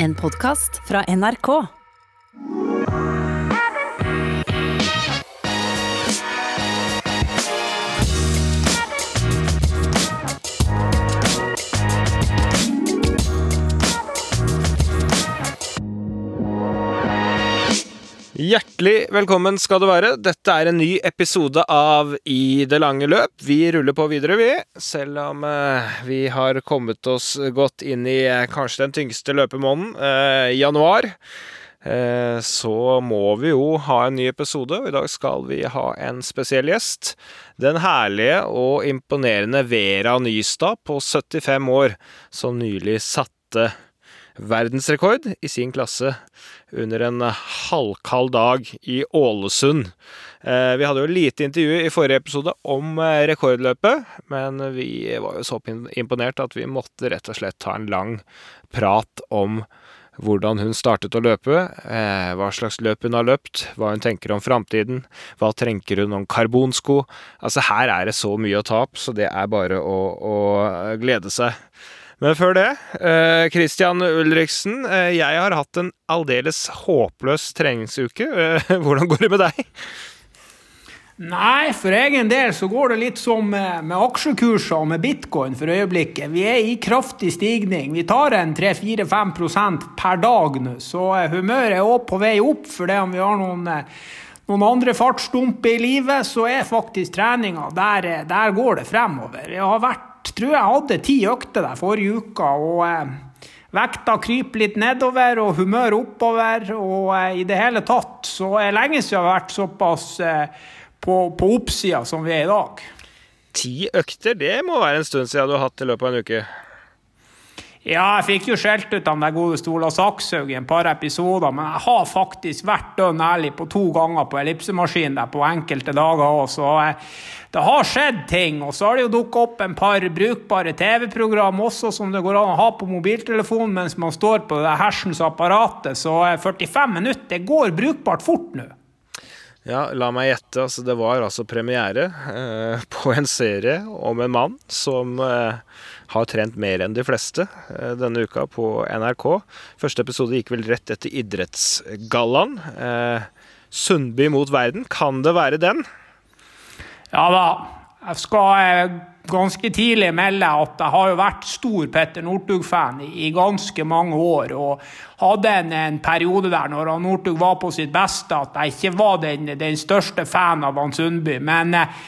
En podkast fra NRK. Hjertelig velkommen skal du være. Dette er en ny episode av I det lange løp. Vi ruller på videre, vi. Selv om eh, vi har kommet oss godt inn i eh, kanskje den tyngste løpemåneden, eh, januar. Eh, så må vi jo ha en ny episode, og i dag skal vi ha en spesiell gjest. Den herlige og imponerende Vera Nystad på 75 år, som nylig satte verdensrekord i sin klasse under en halvkald dag i Ålesund. Eh, Vi hadde jo lite intervju i forrige episode om eh, rekordløpet, men vi var jo så imponert at vi måtte rett og slett ta en lang prat om hvordan hun startet å løpe, eh, hva slags løp hun har løpt, hva hun tenker om framtiden, hva tenker hun om karbonsko. Altså, her er det så mye å ta opp, så det er bare å, å glede seg. Men før det, eh, Christian Ulriksen, eh, jeg har hatt en aldeles håpløs treningsuke. Eh, hvordan går det med deg? Nei, for egen del så går det litt som med, aksjekurser og med bitcoin for øyeblikket. Vi er i kraftig stigning. Vi tar en 3-4-5% per dag nå, så humøret er òg på vei opp. For det om vi har noen, noen andre fartsdumper i livet, så er faktisk treninga der, der går det fremover. Jeg har vært, tror jeg hadde ti økter der forrige uka. og... Eh, Vekta kryper litt nedover og humøret oppover. Og eh, i det hele tatt så er det lenge siden jeg har vært såpass eh, på, på oppsida som vi er i dag. Ti økter, det må være en stund siden du har hatt i løpet av en uke. Ja, jeg fikk jo skjelt ut av der gode Stola Sakshaug i et par episoder, men jeg har faktisk vært dønn ærlig på to ganger på ellipsemaskin der på enkelte dager òg, så det har skjedd ting. Og så har det jo dukka opp en par brukbare TV-program også som det går an å ha på mobiltelefonen mens man står på det hersens apparatet, så eh, 45 minutter det går brukbart fort nå. Ja, la meg gjette. Altså, det var altså premiere eh, på en serie om en mann som eh, har trent mer enn de fleste eh, denne uka på NRK. Første episode gikk vel rett etter Idrettsgallaen. Eh, Sundby mot verden, kan det være den? Ja da. Jeg skal ganske tidlig melde at jeg har jo vært stor Petter Northug-fan i, ganske mange år. Og hadde en, en periode der når Northug var på sitt beste, at jeg ikke var den, den største fan av Hans Sundby. Men eh,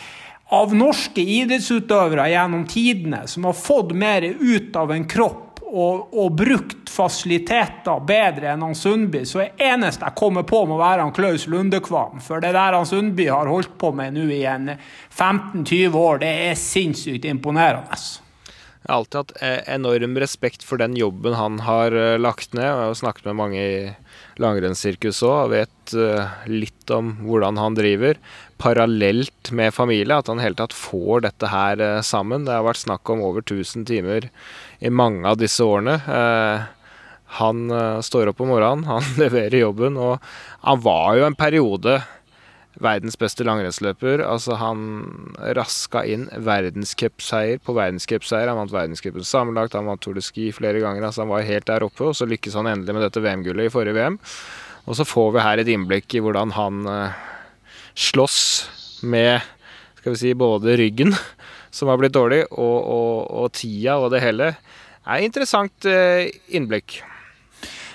av norske idrettsutøvere gjennom tidene som har fått mer ut av en kropp og, og brukt fasiliteter bedre enn han Sundby, så er eneste jeg kommer på, må være han Klaus Lundekvam. For det der han Sundby har holdt på med nå i en 15-20 år, det er sinnssykt imponerende. Jeg har alltid hatt eh, enorm respekt for den jobben han har eh, lagt ned. Jeg har snakket med mange i langrennssirkuset òg og vet eh, litt om hvordan han driver. Parallelt med familie, at han i hele tatt får dette her sammen. Det har vært snakk om over 1000 timer i mange av disse årene. Han står opp om morgenen, han leverer jobben, og han var jo en periode verdens beste langrennsløper. Altså, han raska inn verdenscupseier på verdenscupseier. Han vant verdenscupen sammenlagt, han vant Tour de Ski flere ganger. Altså, han var helt der oppe, og så lykkes han endelig med dette VM-gullet i forrige VM. Og så får vi her et innblikk i hvordan han uh, slåss med skal vi si, både ryggen, som har blitt dårlig, og, og, og tida og det hele. Det er interessant uh, innblikk.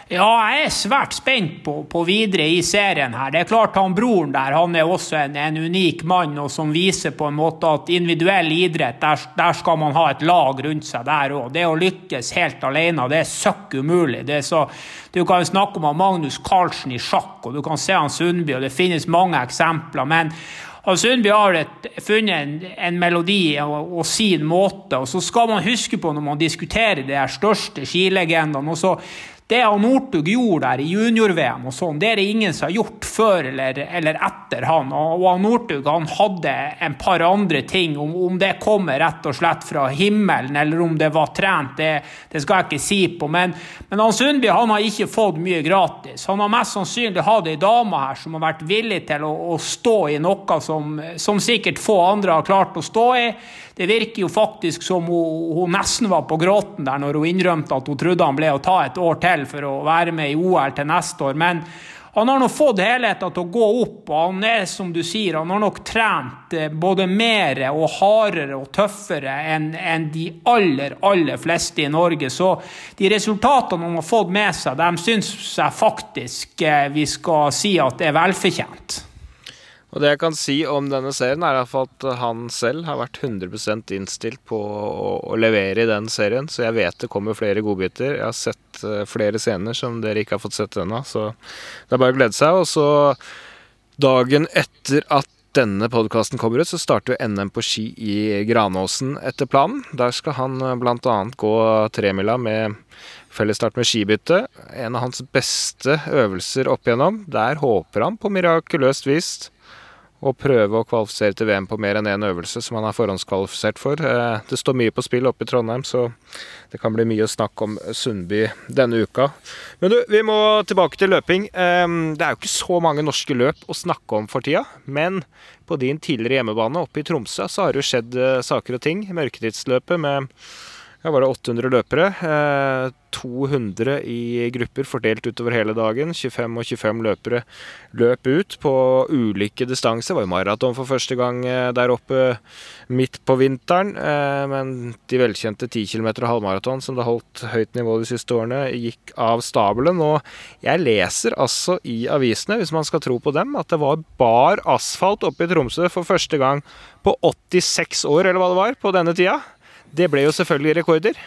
Ja, jeg er svært spent på, på, videre i serien her. Det er klart han broren der han er også en, en unik mann og som viser på en måte at individuell idrett, der, der skal man ha et lag rundt seg der òg. Det å lykkes helt alene, det er søkk umulig. Er så, du kan snakke om Magnus Carlsen i sjakk, og du kan se han Sundby, og det finnes mange eksempler. men og Sundby har et, funnet en, en melodi og, og, sin måte. og Så skal man huske på når man diskuterer de største skilegendene. og så det han Northug gjorde der i junior-VM, og sånn, det er det ingen som har gjort før eller, eller etter han. Og, og Northug han hadde en par andre ting. Om, om, det kommer rett og slett fra himmelen, eller om det var trent, det, det skal jeg ikke si på. Men, men han Sundby han har ikke fått mye gratis. Han har mest sannsynlig hatt ei dame her som har vært villig til å, å stå i noe som, som sikkert få andre har klart å stå i. Det virker jo faktisk som hun, hun nesten var på gråten der når hun innrømte at hun trodde han ble å ta et år til for å være med i OL til neste år. Men han har nå fått helheten til å gå opp, og han er som du sier, han har nok trent eh, både mer og hardere og tøffere enn en de aller, aller fleste i Norge. Så de resultatene han har fått med seg, de syns jeg faktisk eh, vi skal si at er velfortjent. Og det jeg kan si om denne serien, er at han selv har vært 100% innstilt på å, å, levere i den serien, så jeg vet det kommer flere godbiter. Jeg har sett uh, flere scener som dere ikke har fått sett ennå, så det er bare å glede seg. Og så dagen etter at denne podkasten kommer ut, så starter jo NM på ski i Granåsen etter planen. Der skal han uh, bl.a. gå tremila med fellesstart med skibytte. En av hans beste øvelser opp igjennom. Der håper han på mirakuløst vis å prøve å kvalifisere til VM på mer enn én øvelse som han er forhåndskvalifisert for. Eh, det står mye på spill oppe i Trondheim, så det kan bli mye snakk om Sundby denne uka. Men du, vi må tilbake til løping. Eh, det er jo ikke så mange norske løp å snakke om for tida, men på din tidligere hjemmebane oppe i Tromsø så har det jo skjedd eh, saker og ting. Mørketidsløpet med ja, var det 800 løpere. 200 eh, i grupper fordelt utover hele dagen. 25 og 25 løpere løp ut på ulike distanser. Det var jo maraton for første gang eh, der oppe midt på vinteren. Eh, men de velkjente 10 km og halvmaraton som det har holdt høyt nivå de siste årene, gikk av stabelen. Og jeg leser altså i avisene, hvis man skal tro på dem, at det var bar asfalt oppe i Tromsø for første gang på 86 år, eller hva det var, på denne tida. Det ble jo selvfølgelig rekorder.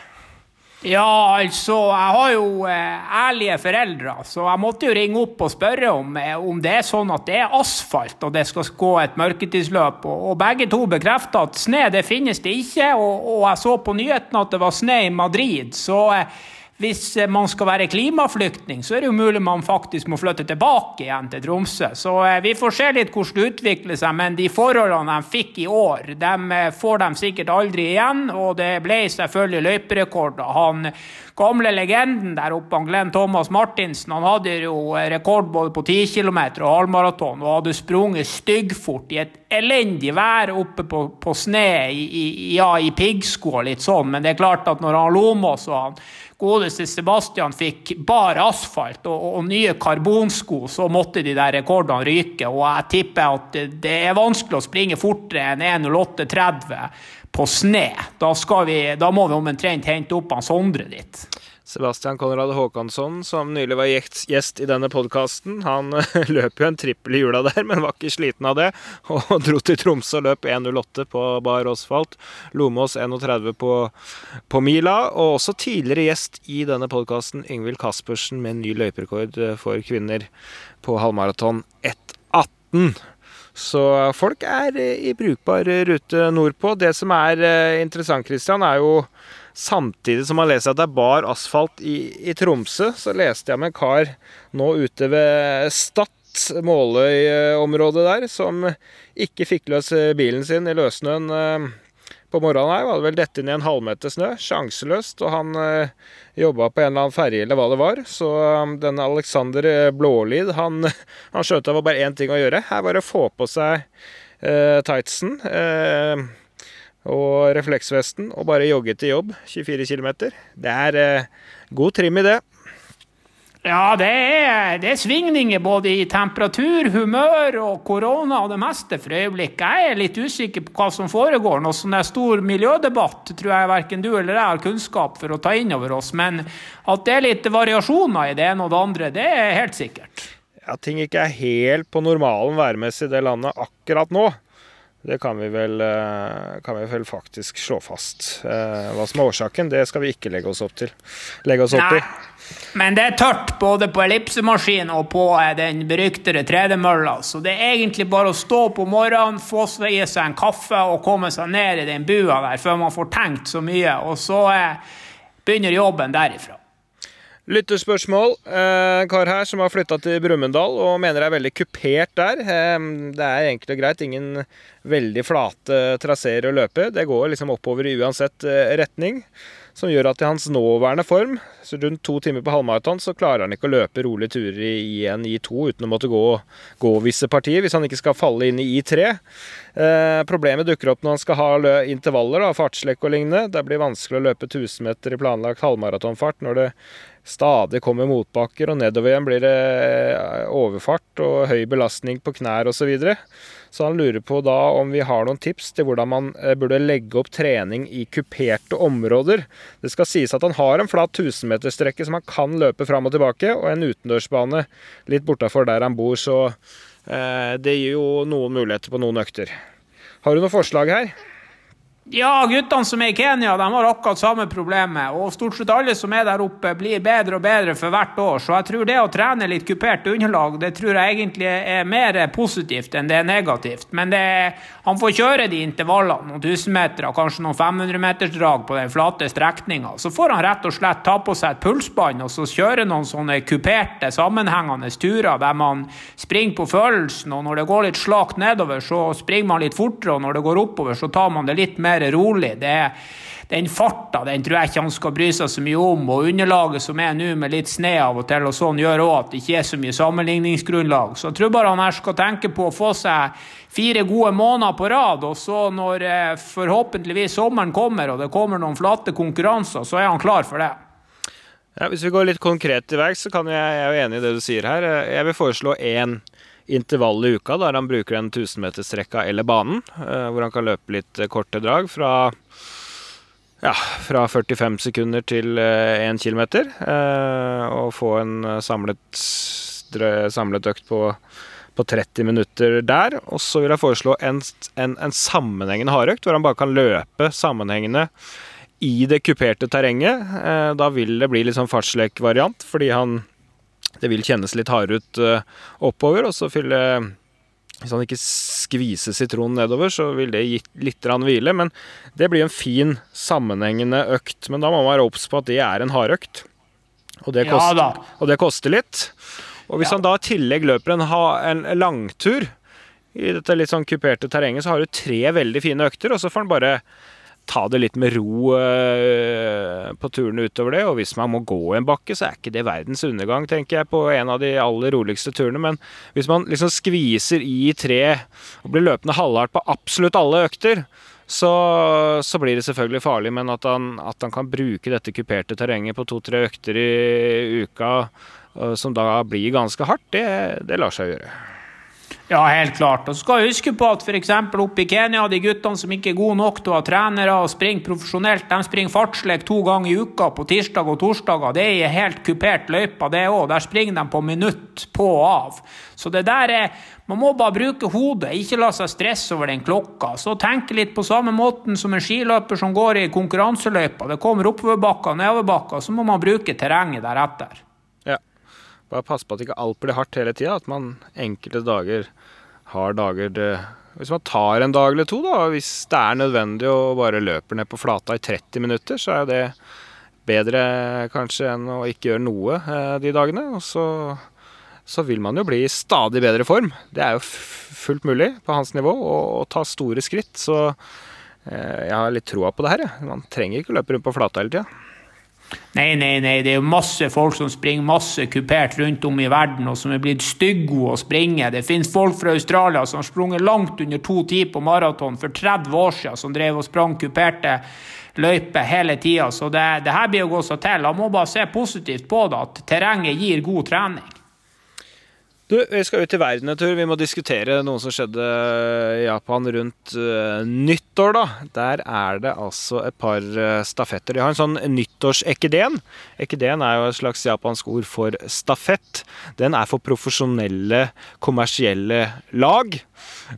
Ja, altså, jeg har jo eh, ærlige foreldre, så jeg måtte jo ringe opp og spørre om, eh, om det er sånn at det er asfalt og det skal gå et mørketidsløp. Og, og begge to bekrefta at snø det finnes det ikke, og, og jeg så på nyhetene at det var snø i Madrid. så... Eh, hvis eh, man skal være klimaflyktning, så er det jo mulig man faktisk må flytte tilbake igjen til Tromsø. Så eh, vi får se litt hvordan det utvikler seg, men de forholdene de fikk i år, dem eh, får de sikkert aldri igjen. Og det ble selvfølgelig løyperekorder. Han gamle legenden der oppe, Glenn Thomas Martinsen, han hadde jo rekord både på 10 km og halvmaraton og hadde sprunget styggfort i et elendig vær oppe på, på sne i, i, ja, i piggsko og litt sånn. Men det er klart at når han Lomos og han godeste Sebastian fikk bar asfalt og, og, nye karbonsko, så måtte de der rekordene ryke. Og jeg tipper at det er vanskelig å springe fortere enn 1.08,30 på sne. Da, vi, da må vi omtrent hente opp han Sondre ditt. Sebastian Konrad Håkansson, som nylig var gjest i denne podkasten, han løp jo en trippel i jula der, men var ikke sliten av det, og dro til Tromsø og løp 1.08 på bar asfalt. Lomås 1.30 på, på mila, og også tidligere gjest i denne podkasten, Yngvild Caspersen, med en ny løyperekord for kvinner på halvmaraton 1.18. Så folk er i brukbar rute nordpå. Det som er eh, interessant, Christian, er jo Samtidig som man leser at det er bar asfalt i, i Tromsø, så leste jeg med en kar nå ute ved Stad, Måløy-området der, som ikke fikk løs bilen sin i løssnøen eh, på morgenen her. Var det vel dette i en halvmeter snø. Sjanseløst. Og han eh, jobba på en eller annen ferje eller hva det var. Så um, denne Alexander eh, Blålid, han, han skjønte det var bare én ting å gjøre. Her var det å få på seg eh, tightsen. Eh, og refleksvesten og bare jogge til jobb 24 km. Det er eh, god trim i det. Ja, det er, det er, svingninger både i temperatur, humør og korona og det meste for øyeblikket. Jeg er litt usikker på hva som foregår. Noe sånn stor miljødebatt tror jeg verken du eller jeg har kunnskap for å ta inn over oss. Men at det er litt variasjoner i det ene og det andre, det er helt sikkert. Ja, ting ikke er helt på normalen værmessig i det landet akkurat nå. Det kan vi, vel, eh, kan vi vel faktisk slå fast. Eh, hva som er årsaken, det skal vi ikke legge oss opp til. Legge oss opp Nei. Men det er tørt både på ellipsemaskin og på eh, den beryktede tredemølla. Så det er egentlig bare å stå på morgenen, få seg en kaffe og komme seg ned i den bua der før man får tenkt så mye. Og så begynner jobben derifra. Lytterspørsmål. En eh, kar her som har flytta til Brumunddal og mener det er veldig kupert der. Eh, det er enkelt og greit ingen veldig flate traseer å løpe. Det går liksom oppover i uansett eh, retning som gjør at i hans nåværende form, så rundt to timer på halvmaraton, så klarer han ikke å løpe rolige turer i en I2 uten å måtte gå, gå visse partier, hvis han ikke skal falle inn i I3. Eh, problemet dukker opp når han skal ha intervaller, da, fartslekk og lignende. Det blir vanskelig å løpe 1000 meter i planlagt halvmaratonfart når det stadig kommer motbakker, og nedover igjen blir det eh, overfart og høy belastning på knær osv. Så, han lurer på da om vi har noen tips til hvordan man eh, burde legge opp trening i kuperte områder. Det skal sies at han har en flat 1000-meterstrekke som han kan løpe fram og tilbake, og en utendørsbane litt bortafor der han bor, så eh, det gir jo noen muligheter på noen økter. Har du noen forslag her? Ja, guttene som er i Kenya, de har akkurat samme problemet. Og stort sett alle som er der oppe, blir bedre og bedre for hvert år. Så jeg tror det å trene litt kupert underlag, det tror jeg egentlig er mer positivt enn det er negativt. Men det, han får kjøre de intervallene, noen tusenmetere, kanskje noen 500-metersdrag på den flate strekninga. Så får han rett og slett ta på seg et pulsbånd og så kjøre noen sånne kuperte, sammenhengende turer der man springer på følelsen, og når det går litt slakt nedover, så springer man litt fortere, og når det går oppover, så tar man det litt mer mer rolig. Det, den farta den tror jeg ikke han skal bry seg så mye om. Og underlaget som er nå med litt sne av og til, og sånn gjør òg at det ikke er så mye sammenligningsgrunnlag. Så jeg tror bare han her skal tenke på å få seg fire gode måneder på rad. Og så når eh, forhåpentligvis sommeren kommer og det kommer noen flate konkurranser, så er han klar for det. Ja, hvis vi går litt konkret til verks, så kan jeg, jeg er jo enig i det du sier her. Jeg vil foreslå én intervall i uka der han bruker den 1000-metersrekka eller banen, eh, hvor han kan løpe litt eh, korte drag fra ja, fra 45 sekunder til 1 eh, km. Og få en samlet, samlet økt på, på, 30 minutter der. Og så vil jeg foreslå en, en, en sammenhengende hardøkt, hvor han bare kan løpe sammenhengende i det kuperte terrenget. Da vil det bli litt sånn fartslekvariant, fordi han det vil kjennes litt hardere ut uh, oppover. Og så fylle Hvis han ikke skviser sitronen nedover, så vil det gi litt hvile. Men det blir en fin, sammenhengende økt. Men da må man være obs på at det er en hardøkt. Og, det koster, ja, og det koster litt. Og hvis ja. han da i tillegg løper en, en langtur i dette litt sånn kuperte terrenget, så har du tre veldig fine økter, og så får han bare ta det litt med ro uh, på turene utover det. Og hvis man må gå en bakke, så er ikke det verdens undergang, tenker jeg, på en av de aller roligste turene. Men hvis man liksom skviser i tre og blir løpende halvhardt på absolutt alle økter, så, så, blir det selvfølgelig farlig. Men at han, at han kan bruke dette kuperte terrenget på to-tre økter i uka, uh, som da blir ganske hardt, det, det lar seg gjøre. Ja, helt klart. Og så skal jeg huske på at f.eks. oppe i Kenya, de guttene som ikke er gode nok til å ha trenere og springe profesjonelt, de springer fartslek to ganger i uka på tirsdag og torsdager. Det er i helt kupert løype, det òg. Der springer de på minutt på og av. Så det der er Man må bare bruke hodet, ikke la seg stresse over den klokka. Så tenke litt på samme måten som en skiløper som går i konkurranseløypa. Det kommer oppoverbakker og nedoverbakker, så må man bruke terrenget deretter. Bare passe på at ikke alt blir hardt hele tida. At man enkelte dager har dager det, Hvis man tar en dag eller to, da, hvis det er nødvendig og bare løper ned på flata i 30 minutter, så er det bedre kanskje enn å ikke gjøre noe eh, de dagene. Og så, så vil man jo bli i stadig bedre form. Det er jo fullt mulig på hans nivå å, ta store skritt. Så eh, jeg har litt troa på det her. Ja. Man trenger ikke å løpe rundt på flata hele tida. Nei, nei, nei, det er jo masse folk som springer masse kupert rundt om i verden, og som er blitt stygge å springe. Det finnes folk fra Australia som har sprunget langt under to tid på maraton for 30 år siden, som drev og sprang kuperte løyper hele tida. Så det, det her blir å gå seg til. Man må bare se positivt på det, at terrenget gir god trening. Du, vi skal ut i verden en tur. Vi må diskutere noe som skjedde i Japan rundt uh, nyttår, da. Der er det altså et par uh, stafetter. De har en sånn nyttårsekiden. Ekiden er jo et slags japansk ord for stafett. Den er for profesjonelle, kommersielle lag.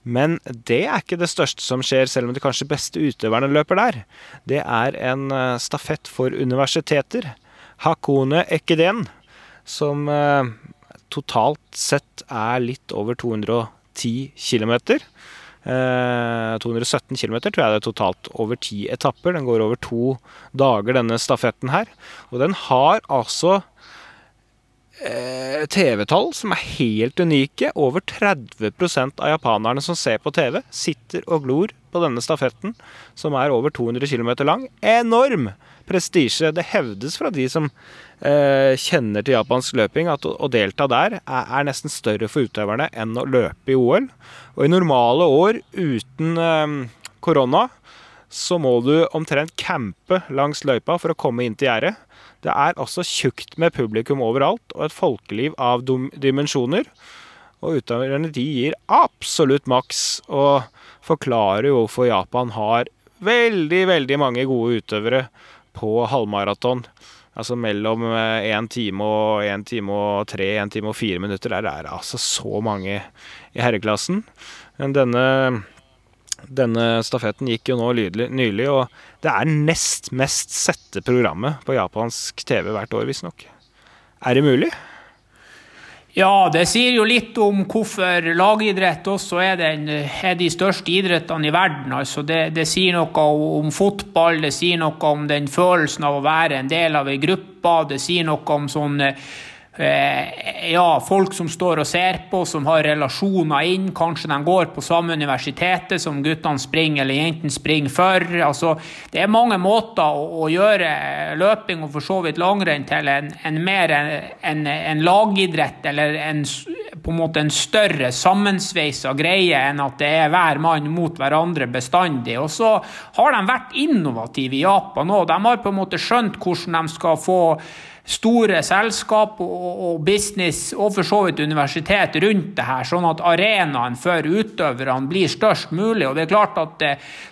Men det er ikke det største som skjer, selv om de kanskje beste utøverne løper der. Det er en uh, stafett for universiteter. Hakone Ekiden. Som totalt sett er litt over 210 km. Eh, 217 km tror jeg det er totalt over ti etapper. Den går over to dager, denne stafetten her. Og den har altså eh, TV-tall som er helt unike. Over 30% av japanerne som ser på TV, sitter og glor på denne stafetten, som er over 200 km lang. Enorm prestisje. Det hevdes fra de som kjenner til japansk løping, at å, delta der er, er, nesten større for utøverne enn å løpe i OL. Og i normale år uten eh, korona så må du omtrent campe langs løypa for å komme inn til gjerdet. Det er også tjukt med publikum overalt, og et folkeliv av dimensjoner. Og utøverne de gir absolutt maks, og forklarer jo hvorfor Japan har veldig, veldig mange gode utøvere på halvmaraton. Altså mellom én time og én time og tre, én time og fire minutter. Der er det altså så mange i herreklassen. Men denne, denne stafetten gikk jo nå nylig, og det er nest mest sette programmet på japansk TV hvert år, visstnok. Er det mulig? Ja, det sier jo litt om hvorfor lagidrett også er, den, er de største idrettene i verden. Altså det, det, sier noe om fotball, det sier noe om den følelsen av å være en del av ei gruppe. Det sier noe om sånn Eh, ja, folk som står og ser på, som har relasjoner inn. Kanskje de går på samme universitetet som guttene springer eller jentene springer for. Altså, det er mange måter å, å, gjøre løping og for så vidt langrenn til en, en mer en, en, lagidrett eller en, på en måte en større sammensveisa greie enn at det er hver mann mot hverandre bestandig. Og så har de vært innovative i Japan òg. De har på en måte skjønt hvordan de skal få store selskap og, business, og for så vidt universitet rundt det her, sånn at arenaen for utøverne blir størst mulig. Og det er klart at,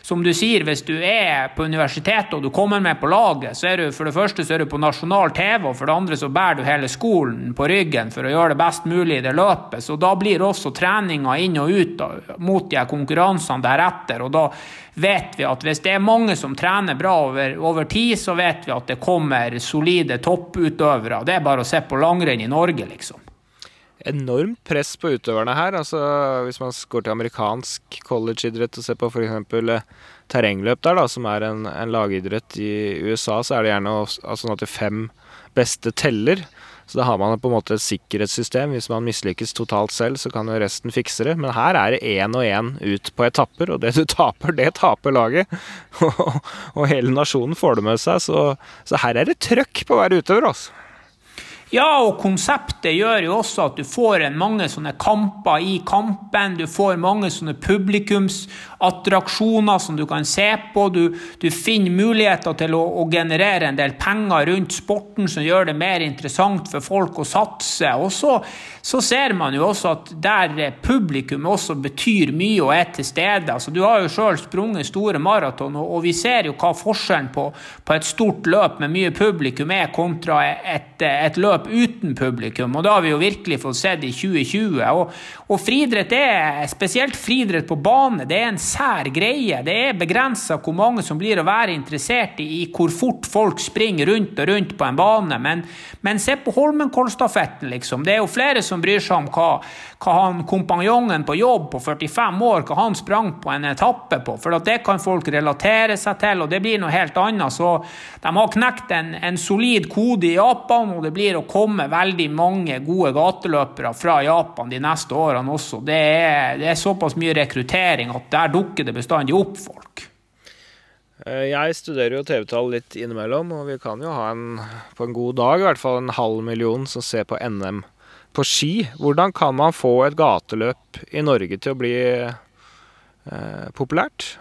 som du sier, hvis du er på universitetet og du kommer med på laget, så er du for det første så er du på nasjonal TV, og for det andre så bærer du hele skolen på ryggen for å gjøre det best mulig i det løpet. Så da blir også treninga inn og ut mot de konkurransene deretter. og da vet vi at hvis det er mange som trener bra over, over tid, så vet vi at det kommer solide topputøvere. Det er bare å se på langrenn i Norge, liksom. Enormt press på utøverne her. altså Hvis man går til amerikansk collegeidrett og ser på f.eks. Eh, terrengløp der, da, som er en, en, lagidrett i USA, så er det gjerne sånn at de fem beste teller. Så da har man på en måte et sikkerhetssystem. Hvis man mislykkes totalt selv, så kan jo resten fikse det. Men her er det én og én ut på etapper, og det du taper, det taper laget. og hele nasjonen får det med seg, så, så her er det trøkk på hver utøver, altså. Ja, og konseptet gjør jo også at du får mange sånne kamper i kampen. Du får mange sånne publikumsattraksjoner som du kan se på. Du, du finner muligheter til å, å, generere en del penger rundt sporten som gjør det mer interessant for folk å satse. Og så, så ser man jo også at der publikum også betyr mye og er til stede. Altså, du har jo sjøl sprunget store maraton, og, og, vi ser jo hva forskjellen på, på, et stort løp med mye publikum er kontra et, et løp løp uten publikum, og det har vi jo virkelig fått sett i 2020. Og, og friidrett er, spesielt friidrett på bane, det er en sær greie. Det er begrensa hvor mange som blir å være interessert i, i, hvor fort folk springer rundt og rundt på en bane. Men, men se på Holmenkollstafetten, liksom. Det er jo flere som bryr seg om hva, hva han kompanjongen på jobb på 45 år hva han sprang på en etappe på, for det kan folk relatere seg til, og det blir noe helt annet. Så de har knekt en, en solid kode i Japan, og det blir å komme veldig mange gode gateløpere fra Japan de neste årene også. Det er, det er såpass mye rekruttering at der dukker det bestandig opp folk. Eh, jeg studerer jo TV-tall litt innimellom, og vi kan jo ha en, på en god dag i hvert fall en halv million som ser på NM på ski. Hvordan kan man få et gateløp i Norge til å bli eh, populært?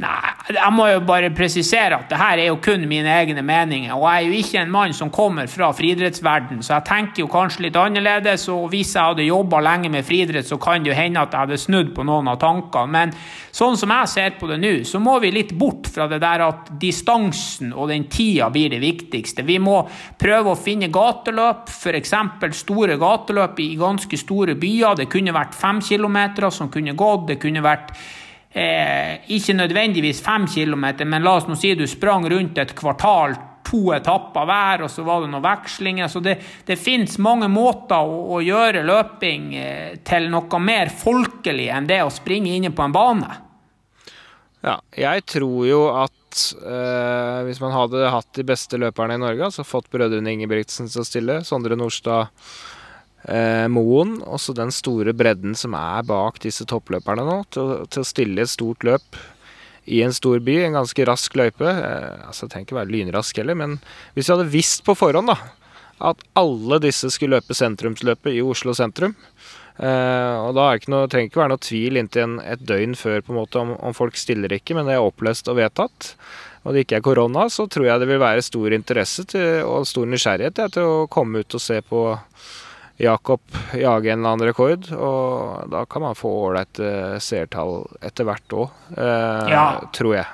Nei, jeg må jo bare presisere at det her er jo kun mine egne meninger. Og jeg er jo ikke en mann som kommer fra friidrettsverden, så jeg tenker jo kanskje litt annerledes. Og hvis jeg hadde jobba lenge med friidrett, så kan det jo hende at jeg hadde snudd på noen av tankene. Men sånn som jeg ser på det nå, så må vi litt bort fra det der at distansen og den tida blir det viktigste. Vi må prøve å finne gateløp, f.eks. store gateløp i ganske store byer. Det kunne vært fem kilometer som kunne gått. det kunne vært eh, ikke nødvendigvis fem kilometer, men la oss nå si du sprang rundt et kvartal, to etapper hver, og så var det noen vekslinger. Så det, det fins mange måter å, å, gjøre løping eh, til noe mer folkelig enn det å springe inne på en bane. Ja, jeg tror jo at eh, hvis man hadde hatt de beste løperne i Norge, altså fått brødrene Ingebrigtsen til å stille, Sondre Nordstad eh, Moen, også den store bredden som er bak disse toppløperne nå, til, til, å stille et stort løp i en stor by, en ganske rask løype. Eh, altså, trenger ikke være lynrask heller, men hvis vi hadde visst på forhånd da, at alle disse skulle løpe sentrumsløpet i Oslo sentrum, eh, og da ikke noe, trenger ikke være noe tvil inntil en, et døgn før på en måte om, om folk stiller ikke, men det er oppløst og vedtatt. og det ikke er korona, så tror jeg det vil være stor interesse til, og stor nysgjerrighet ja, til å komme ut og se på Jakob jage en eller annen rekord. Og da kan man få ålreite seertall etter hvert òg, eh, Ja. tror jeg.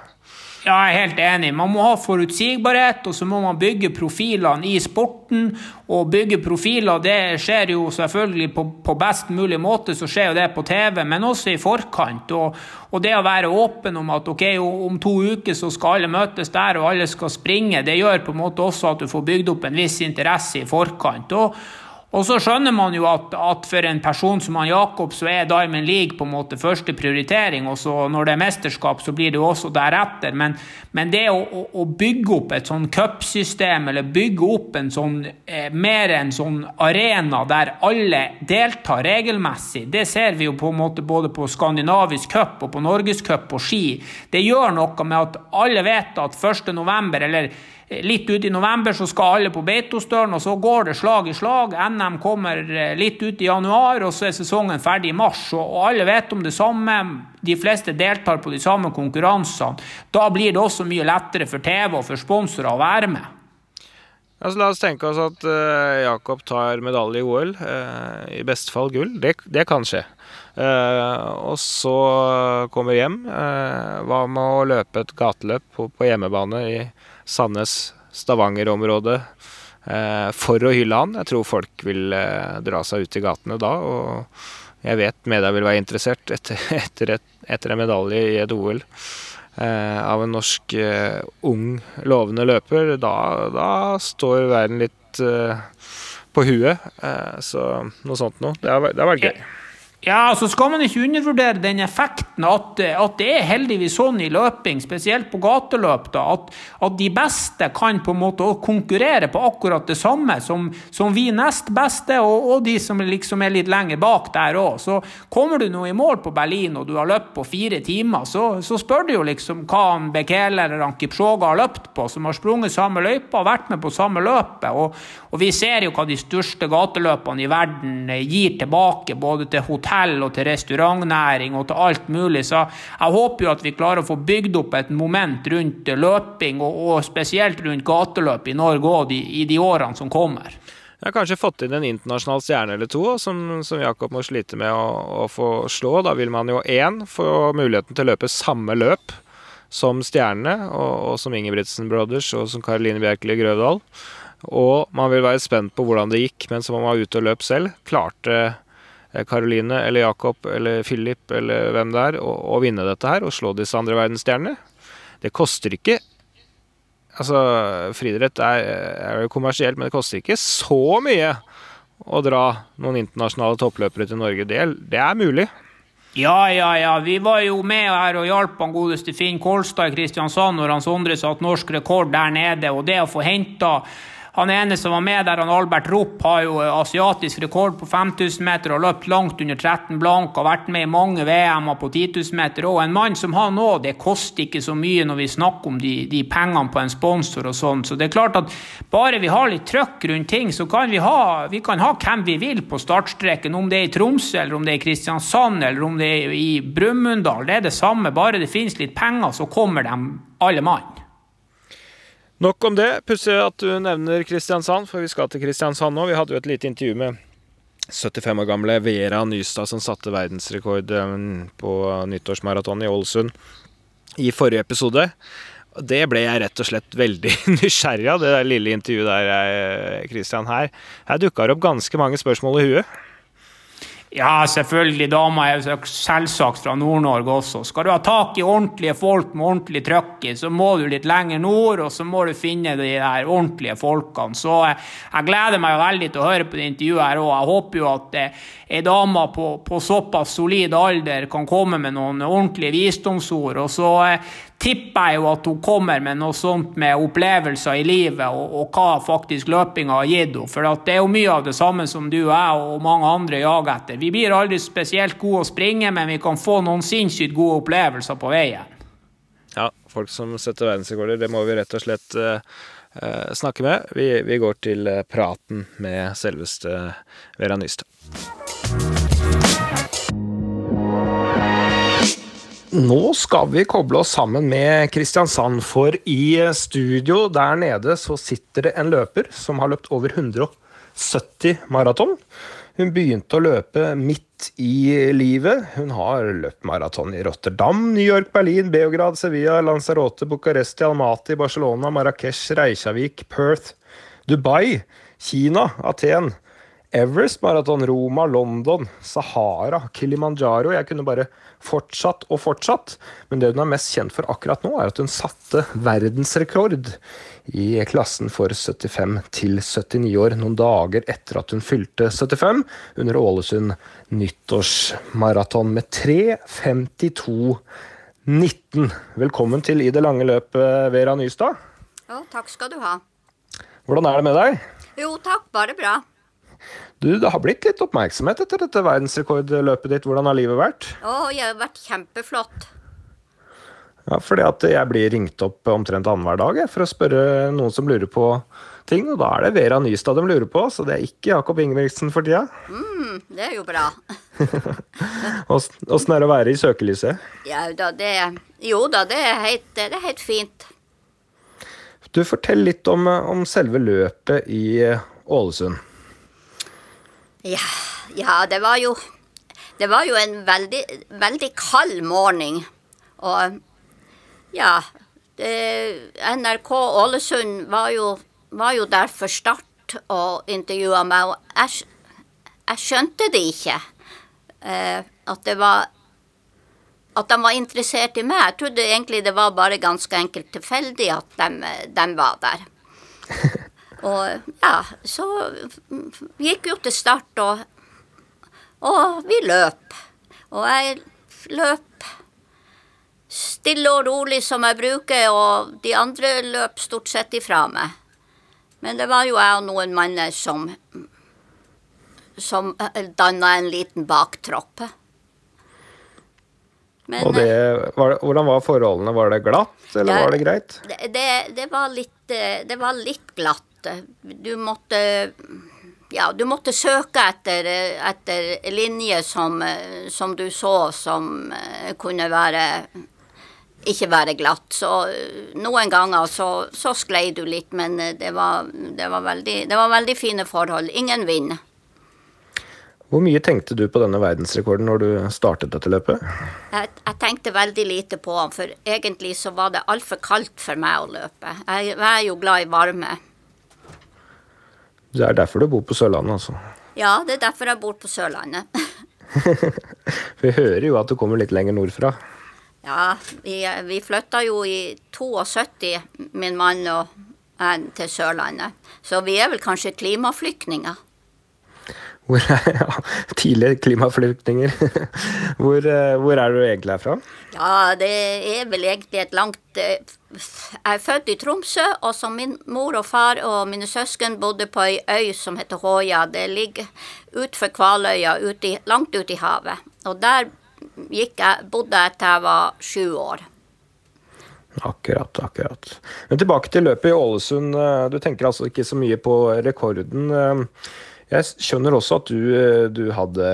Ja, jeg er helt enig. Man må ha forutsigbarhet, og så må man bygge profilene i sporten. Og bygge profiler, det skjer jo selvfølgelig på, på best mulig måte, så skjer jo det på TV, men også i forkant. Og, og det å være åpen om at ok, om to uker så skal alle møtes der, og alle skal springe, det gjør på en måte også at du får bygd opp en viss interesse i forkant. Og, og så skjønner man jo at, at, for en person som han Jakob, så er Diamond League på en måte første prioritering. Og så når det er mesterskap, så blir det jo også deretter. Men, men det å, å, bygge opp et sånn cupsystem, eller bygge opp en sånn eh, mer en sånn arena der alle deltar regelmessig, det ser vi jo på en måte både på skandinavisk cup og på norgescup på ski. Det gjør noe med at alle vet at 1. november, eller Litt ut i november så skal alle på Beitostølen, og så går det slag i slag. NM kommer litt ut i januar, og så er sesongen ferdig i mars. Og alle vet om det samme. De fleste deltar på de samme konkurransene. Da blir det også mye lettere for TV og for sponsorer å være med. Altså, la oss tenke oss at uh, Jakob tar medalje i OL. Uh, I beste fall gull. Det, det kan skje. Uh, og så kommer hjem. hva med å løpe et gateløp på, på hjemmebane i Sandnes-Stavanger-området for å hylle han? Jeg tror folk vil dra seg ut i gatene da. Og jeg vet media vil være interessert etter, etter, et, etter en medalje i et OL. Eh, av en norsk eh, ung, lovende løper, da, da står verden litt eh, på huet. så noe sånt noe. Det har, det har vært gøy. Ja, så skal man ikke undervurdere den effekten at, at, det er heldigvis sånn i løping, spesielt på gateløp, da, at, at, de beste kan på en måte konkurrere på akkurat det samme som, som vi nest beste, og, og, de som liksom er litt lenger bak der òg. Så kommer du nå i mål på Berlin og du har løpt på fire timer, så, så spør du jo liksom hva han Bekele eller han Kipchoge har løpt på, som har sprunget samme løypa og vært med på samme løpet. Og, og vi ser jo hva de største gateløpene i verden gir tilbake, både til hotell hotell og til restaurantnæring og til alt mulig. Så jeg håper jo at vi klarer å få bygd opp et moment rundt løping, og, og spesielt rundt gateløp i Norge òg i de årene som kommer. Jeg har kanskje fått inn en internasjonal stjerne eller to som, som Jakob må slite med å, å, få slå. Da vil man jo én få muligheten til å løpe samme løp som stjernene, og, og som Ingebrigtsen Brothers og som Karoline Bjerkeli Grøvdal. Og man vil være spent på hvordan det gikk mens man var ute og løp selv. Klarte Karoline eh, eller Jakob eller Philip eller hvem det er, å vinne dette her og slå disse andre verdensstjernene. Det koster ikke Altså, friidrett er, er jo kommersielt, men det koster ikke så mye å dra noen internasjonale toppløpere til Norge. Det, det er mulig. Ja, ja, ja. Vi var jo med her og hjalp han godeste Finn Kolstad i Kristiansand når han Sondre satte norsk rekord der nede. Og det å få henta han ene som var med der, han Albert Ropp, har jo asiatisk rekord på 5000 meter og løpt langt under 13 blank. Har vært med i mange VM-er på 10 000 meter. Og en mann som han òg, det koster ikke så mye når vi snakker om de, de pengene på en sponsor og sånn. Så det er klart at bare vi har litt trøkk rundt ting, så kan vi ha, vi kan ha hvem vi vil på startstreken. Om det er i Tromsø, eller om det er i Kristiansand, eller om det er i Brumunddal. Det er det samme. Bare det finnes litt penger, så kommer de alle mann. Nok om det. Pussig at du nevner Kristiansand, for vi skal til Kristiansand nå. Vi hadde jo et lite intervju med 75 år gamle Vera Nystad, som satte verdensrekord på nyttårsmaraton i Ålesund i forrige episode. Det ble jeg rett og slett veldig nysgjerrig av, det der lille intervjuet der, Kristian. Eh, her. Her dukka det opp ganske mange spørsmål i huet. Ja, selvfølgelig. Dama er selvsagt fra Nord-Norge også. Skal du ha tak i ordentlige folk med ordentlig trøkk i, så må du litt lenger nord, og så må du finne de der ordentlige folkene. Så eh, jeg gleder meg veldig til å høre på det intervjuet her òg. Jeg håper jo at eh, ei dame på, på, såpass solid alder kan komme med noen ordentlige visdomsord. Og så eh, tipper jeg jo at hun kommer med noe sånt med opplevelser i livet, og, og hva faktisk løpinga har gitt henne. For det er jo mye av det samme som du og jeg og mange andre jager etter. Vi blir aldri spesielt gode å springe, men vi kan få noen sinnssykt gode opplevelser på veien. Ja, folk som setter verdensrekorder, det må vi rett og slett uh, snakke med. Vi, vi går til uh, praten med selveste Vera Nystad. Nå skal vi koble oss sammen med Kristiansand, for i studio der nede så sitter det en løper som har løpt over 170 maraton. Hun begynte å løpe midt i livet. Hun har løpt maraton i Rotterdam, New York, Berlin, Beograd, Sevilla, Lanzarote, Bucuresti, Almaty, Barcelona, Marrakech, Reykjavik, Perth, Dubai, Kina, Aten. Everest Marathon, Roma, London, Sahara, Kilimanjaro. Jeg kunne bare fortsatt og fortsatt. Men det hun er mest kjent for akkurat nå, er at hun satte verdensrekord i klassen for 75 til 79 år, noen dager etter at hun fylte 75, under Ålesund nyttårsmaraton med 3.52,19. Velkommen til I det lange løpet, Vera Nystad. Jo, takk skal du ha. Hvordan er det med deg? Jo, takk, bare bra. Du, Det har blitt litt oppmerksomhet etter dette verdensrekordløpet ditt. Hvordan har livet vært? Å, jeg har vært kjempeflott. Ja, fordi at jeg blir ringt opp omtrent annenhver dag jeg, for å spørre noen som lurer på ting. Og da er det Vera Nystad de lurer på, så det er ikke Jakob Ingebrigtsen for tida. Mm, det er jo bra. Åssen er det å være i søkelyset? Ja da, det Jo da, det er helt, det er helt fint. Du, fortell litt om, om selve løpet i Ålesund. Ja, ja, det var jo Det var jo en veldig, veldig kald morgen. Og ja det, NRK Ålesund var jo, var jo der for Start og intervjua meg, og jeg, jeg, skjønte det ikke. Eh, at det var At de var interessert i meg. Jeg trodde egentlig det var bare ganske enkelt tilfeldig at de, de var der. Og ja, så gikk jo til start, og, og vi løp. Og jeg løp stille og rolig som jeg bruker, og de andre løp stort sett ifra meg. Men det var jo jeg og noen manner som, som danna en liten baktropp. Men, det, var, hvordan var forholdene? Var det glatt, eller ja, var det greit? Det, det, det, var litt, det var litt glatt. Du måtte ja, du måtte søke etter, etter linjer som, som, du så som eh, kunne være ikke være glatt. Så noen ganger så, så sklei du litt, men det var, det, var veldig, det var, veldig, fine forhold. Ingen vind. Hvor mye tenkte du på denne verdensrekorden når du startet dette løpet? Jeg, jeg tenkte veldig lite på den, for egentlig så var det altfor kaldt for meg å løpe. Jeg, jeg er jo glad i varme. Det er derfor du bor på Sørlandet, altså? Ja, det er derfor jeg bor på Sørlandet. vi hører jo at du kommer litt lenger nordfra. Ja, vi, vi flytta jo i 72, min mann og jeg, til Sørlandet. Så vi er vel kanskje klimaflyktninger. Hvor er, ja, tidligere klimaflyktninger. Hvor, eh, hvor, er du egentlig herfra? Ja, det er vel egentlig et langt eh, Jeg er født i Tromsø, og som min mor og far og mine søsken bodde på ei øy som heter Håja. Det ligger utenfor Kvaløya, ut i, langt ute i havet. Og der jeg, bodde jeg til jeg var sju år. Akkurat, akkurat. Men tilbake til løpet i Ålesund. Eh, du tenker altså ikke så mye på rekorden. Jeg skjønner også at du, eh, du hadde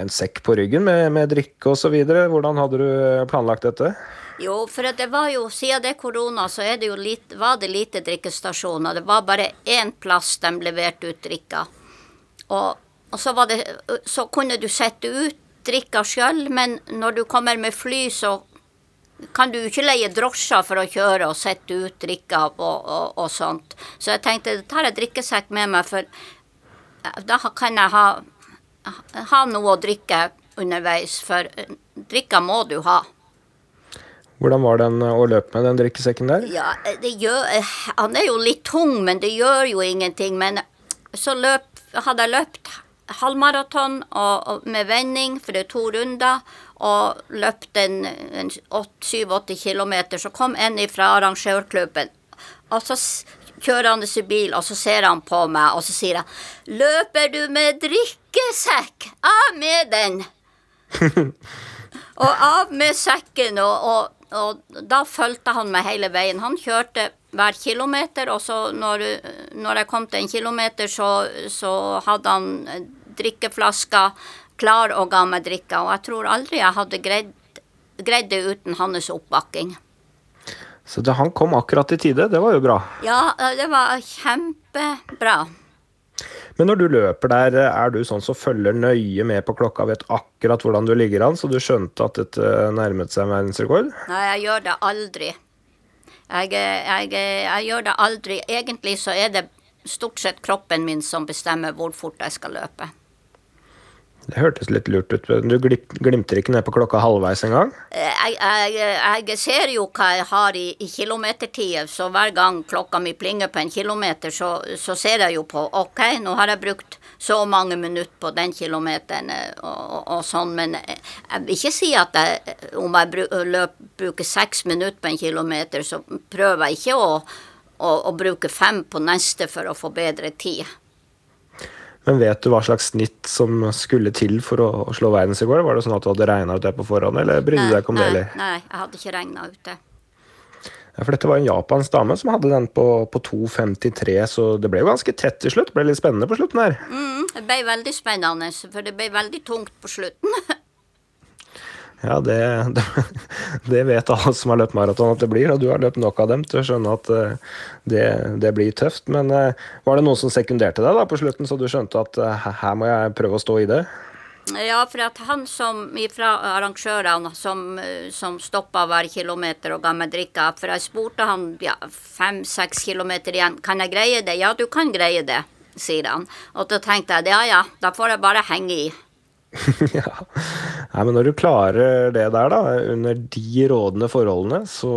en sekk på ryggen med, med drikke osv. Hvordan hadde du planlagt dette? Jo, for det var jo, siden det er korona, så er det jo litt, var det lite drikkestasjoner. Det var bare én plass de leverte ut drikka. Og, og så, det, så, kunne du sette ut drikka sjøl, men når du kommer med fly, så kan du ikke leie drosjer for å kjøre og sette ut drikka og, og, og sånt. Så jeg tenkte jeg tar en drikkesekk med meg, for da kan jeg ha, ha noe å drikke underveis, for drikka må du ha. Hvordan var den å løpe med den drikkesekken der? Ja, det gjør, Han er jo litt tung, men det gjør jo ingenting. Men så løp, hadde jeg løpt halvmaraton med vending, for det er to runder, og løpt en, en 7-8 km, så kom en fra arrangørklubben. Og så kjørende i bil, og så ser han på meg, og så sier han 'Løper du med drikkesekk? Av med den!' og av med sekken, og, og, og, da fulgte han meg hele veien. Han kjørte hver kilometer, og så når, når jeg kom til en kilometer, så, så hadde han drikkeflaska klar og ga meg drikke. Og jeg tror aldri jeg hadde greid greid det uten hans oppbakking. Så det, han kom akkurat i tide. Det var jo bra. Ja, det var kjempebra. Men når du løper der, er du sånn som følger nøye med på klokka, vet akkurat hvordan du ligger an, så du skjønte at dette nærmet seg verdensrekord? Nei, jeg gjør det aldri. Jeg, jeg, jeg, gjør det aldri. Egentlig så er det stort sett kroppen min som bestemmer hvor fort jeg skal løpe. Det hørtes litt lurt ut. Du glimter ikke ned på klokka halvveis engang? Jeg, jeg, jeg ser jo hva jeg har i, i kilometertid, så hver gang klokka mi plinger på en kilometer, så, så, ser jeg jo på OK, nå har jeg brukt så mange minutter på den kilometeren eh, og, og, og sånn, men jeg vil ikke si at jeg, om jeg løp, bruker seks minutter på en kilometer, så prøver jeg ikke å, å, å bruke fem på neste for å få bedre tid. Men vet du hva slags snitt som skulle til for å, å slå verdensrekord? Var det sånn at du hadde regna ut det på forhånd, eller brydde du deg ikke om det? Eller? Nei, jeg hadde ikke regna ut det. Ja, for dette var en japansk dame som hadde den på, på 2,53, så det ble jo ganske tett til slutt. Det ble litt spennende på slutten her. Mm, det ble veldig spennende, for det ble veldig tungt på slutten. Ja, det, det, vet alle som har løpt maraton at det blir, og du har løpt nok av dem til å skjønne at eh, det, det blir tøft. Men eh, var det noen som sekunderte deg da på slutten, så du skjønte at eh, her må jeg prøve å stå i det? Ja, for at han som fra arrangørene som, som stoppa hver kilometer og ga meg drikke For jeg spurte han ja, fem-seks kilometer igjen. Kan jeg greie det? Ja, du kan greie det, sier han. Og da tenkte jeg ja ja, da får jeg bare henge i. ja. Nei, men når du klarer det der, da, under de rådende forholdene, så,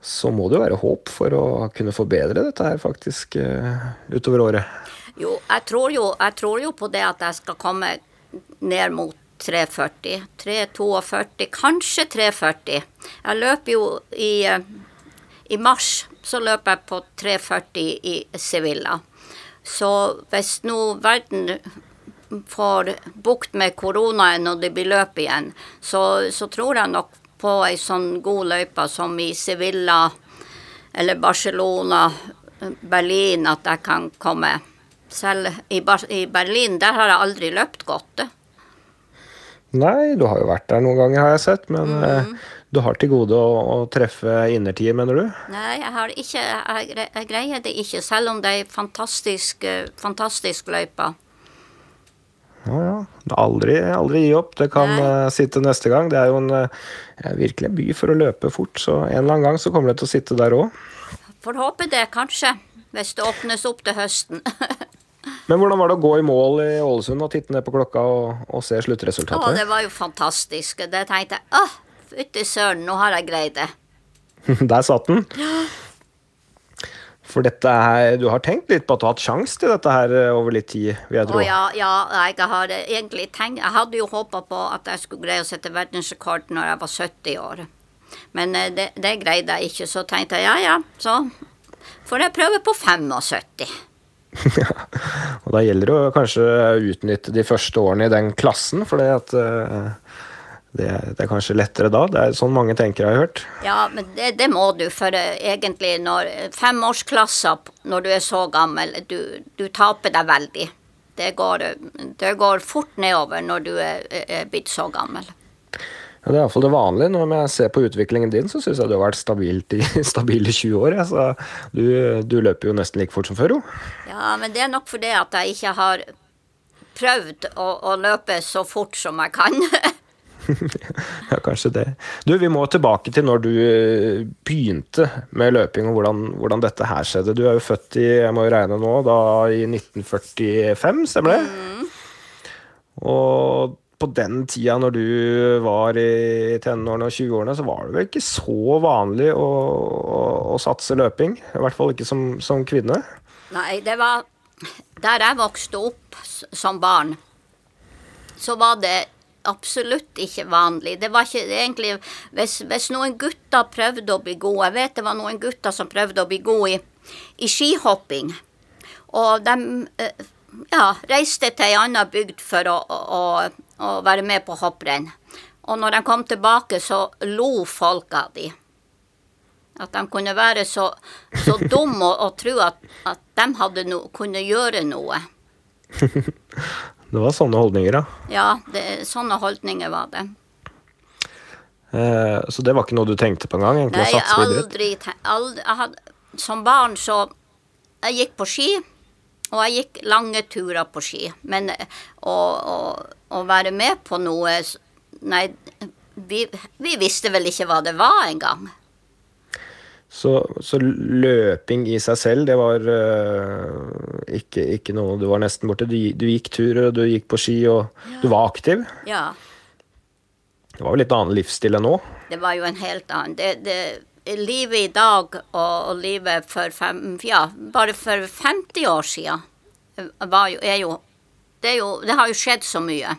så må det jo være håp for å kunne forbedre dette her faktisk uh, utover året. Jo jeg, jo, jeg tror jo på det at jeg skal komme ned mot 340. 342, kanskje 340. Jeg løper jo i, i mars, så løper jeg på 340 i Sevilla. Så hvis nå verden får bukt med koronaen og det blir løp igjen, så, så tror jeg nok på ei sånn god løype som i Sevilla eller Barcelona, Berlin, at jeg kan komme. Selv i, i Berlin, der har jeg aldri løpt godt. Nei, du har jo vært der noen ganger, har jeg sett. Men mm. du har til gode å, å treffe innertier, mener du? Nei, jeg har ikke Jeg, greier det ikke, selv om det er fantastisk, fantastisk løype. Ja, ja. Aldri, aldri gi opp. Det kan uh, sitte neste gang. Det er jo en uh, virkelig en by for å løpe fort, så en eller annen gang så kommer det til å sitte der òg. Får håpe det, kanskje. Hvis det åpnes opp til høsten. Men hvordan var det å gå i mål i Ålesund og titte ned på klokka og, og se sluttresultatet? Å, det var jo fantastisk. Det tenkte jeg Å, fytti søren, nå har jeg greid det. Der satt den. Ja. For dette her, du har tenkt litt på at du har hatt sjanse til dette her eh, over litt tid, vil jeg tro? Oh, ja, ja, jeg har egentlig tenkt Jeg hadde jo håpa på at jeg skulle greie å sette verdensrekord når jeg var 70 år. Men eh, det, det greide jeg ikke, så tenkte jeg ja ja, så får jeg prøve på 75. ja, og da gjelder det å kanskje utnytte de første årene i den klassen, for det at det, det, er kanskje lettere da. Det er sånn mange tenker, har jeg hørt. Ja, men det, det må du, for uh, egentlig når femårsklasser, når du er så gammel, du, du taper deg veldig. Det går, det går, fort nedover når du er, er blitt så gammel. Ja, det er iallfall det vanlige. Når jeg ser på utviklingen din, så syns jeg du har vært stabilt i stabile 20 år. Ja. Så du, du, løper jo nesten like fort som før, jo. Ja, men det er nok fordi at jeg ikke har prøvd å, å løpe så fort som jeg kan. ja, kanskje det. Du, vi må tilbake til når du eh, begynte med løping, og hvordan, hvordan, dette her skjedde. Du er jo født i jeg må jo regne nå, da i 1945, stemmer det? Mm. Og på den tida når du var i tenårene og 20-årene, så var det vel ikke så vanlig å, å, å satse løping? I hvert fall ikke som, som kvinne? Nei, det var Der jeg vokste opp som barn, så var det absolutt ikke vanlig. Det var ikke egentlig Hvis, hvis noen gutter prøvde å bli gode Jeg vet det var noen gutter som prøvde å bli gode i, i skihopping. Og de eh, ja, reiste til ei anna bygd for å, å, å, være med på hopprenn. Og når de kom tilbake, så lo folk av de. At de kunne være så, så dumme og, og tro at, at de no, kunne gjøre noe. Det var sånne holdninger, ja. Ja, det, sånne holdninger var det. Eh, så det var ikke noe du tenkte på engang? Nei, jeg aldri, tenkt aldri jeg hadde, Som barn så Jeg gikk på ski, og jeg gikk lange turer på ski. Men å være med på noe Nei, vi, vi visste vel ikke hva det var engang. Så, så løping i seg selv, det var uh, ikke, ikke noe Du var nesten borte. Du, du gikk turer, og du gikk på ski, og du var aktiv. Ja. Det var jo litt annen livsstil enn nå? Det var jo en helt annen det, det, Livet i dag og, og livet for fem, ja, bare for 50 år siden var jo, er jo, det, jo det har jo skjedd så mye.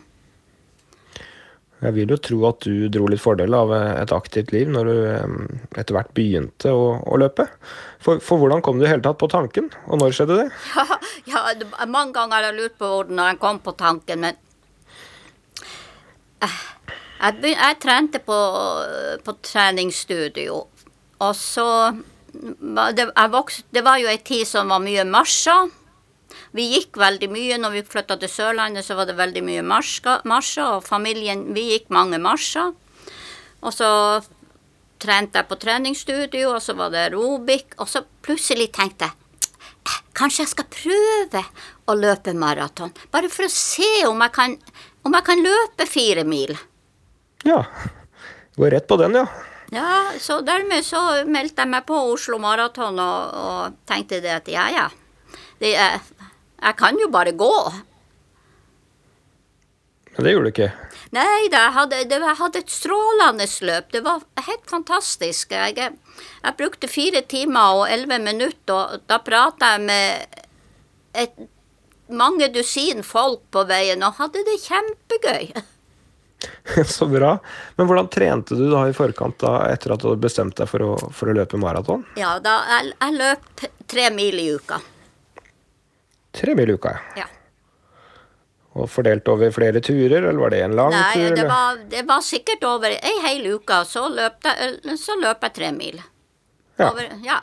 Jeg vil jo tro at du dro litt fordel av et aktivt liv når du eh, etter hvert begynte å, å løpe. For, for hvordan kom du i hele tatt på tanken, og når skjedde det? Ja, ja det, mange ganger har jeg lurt på hvordan jeg kom på tanken, men Eh, jeg, begyn- jeg trente på, på treningsstudio, og så det, jeg vokste, det var jo ei tid som var mye marsjer. Vi gikk veldig mye. Når vi flytta til Sørlandet, så var det veldig mye marsjer, og familien Vi gikk mange marsjer. Og så trente jeg på treningsstudio, og så var det aerobic, og så plutselig tenkte jeg "Eh, Kanskje jeg skal prøve å løpe maraton, bare for å se om jeg kan, om jeg kan løpe fire mil. Ja. Går rett på den, ja. Ja, så dermed så meldte jeg meg på Oslo Maraton og, og tenkte det at ja, ja. Det er, jeg kan jo bare gå. Men det gjorde du ikke. Nei da, jeg hadde, det, jeg hadde et strålende løp. Det var helt fantastisk. Jeg, jeg brukte fire timer og elleve minutter, og da prata jeg med et, mange dusin folk på veien og hadde det kjempegøy. Så bra. Men hvordan trente du da i forkant, da, etter at du hadde bestemt deg for å, for å løpe maraton? Ja, da, jeg, jeg løp tre mil i uka. Tre mil i uka, ja. Og fordelt over flere turer, eller var det en lang Nei, tur? det det var sikkert over ei hel uke, så løp jeg, så løp jeg tre mil. Ja. Over, ja.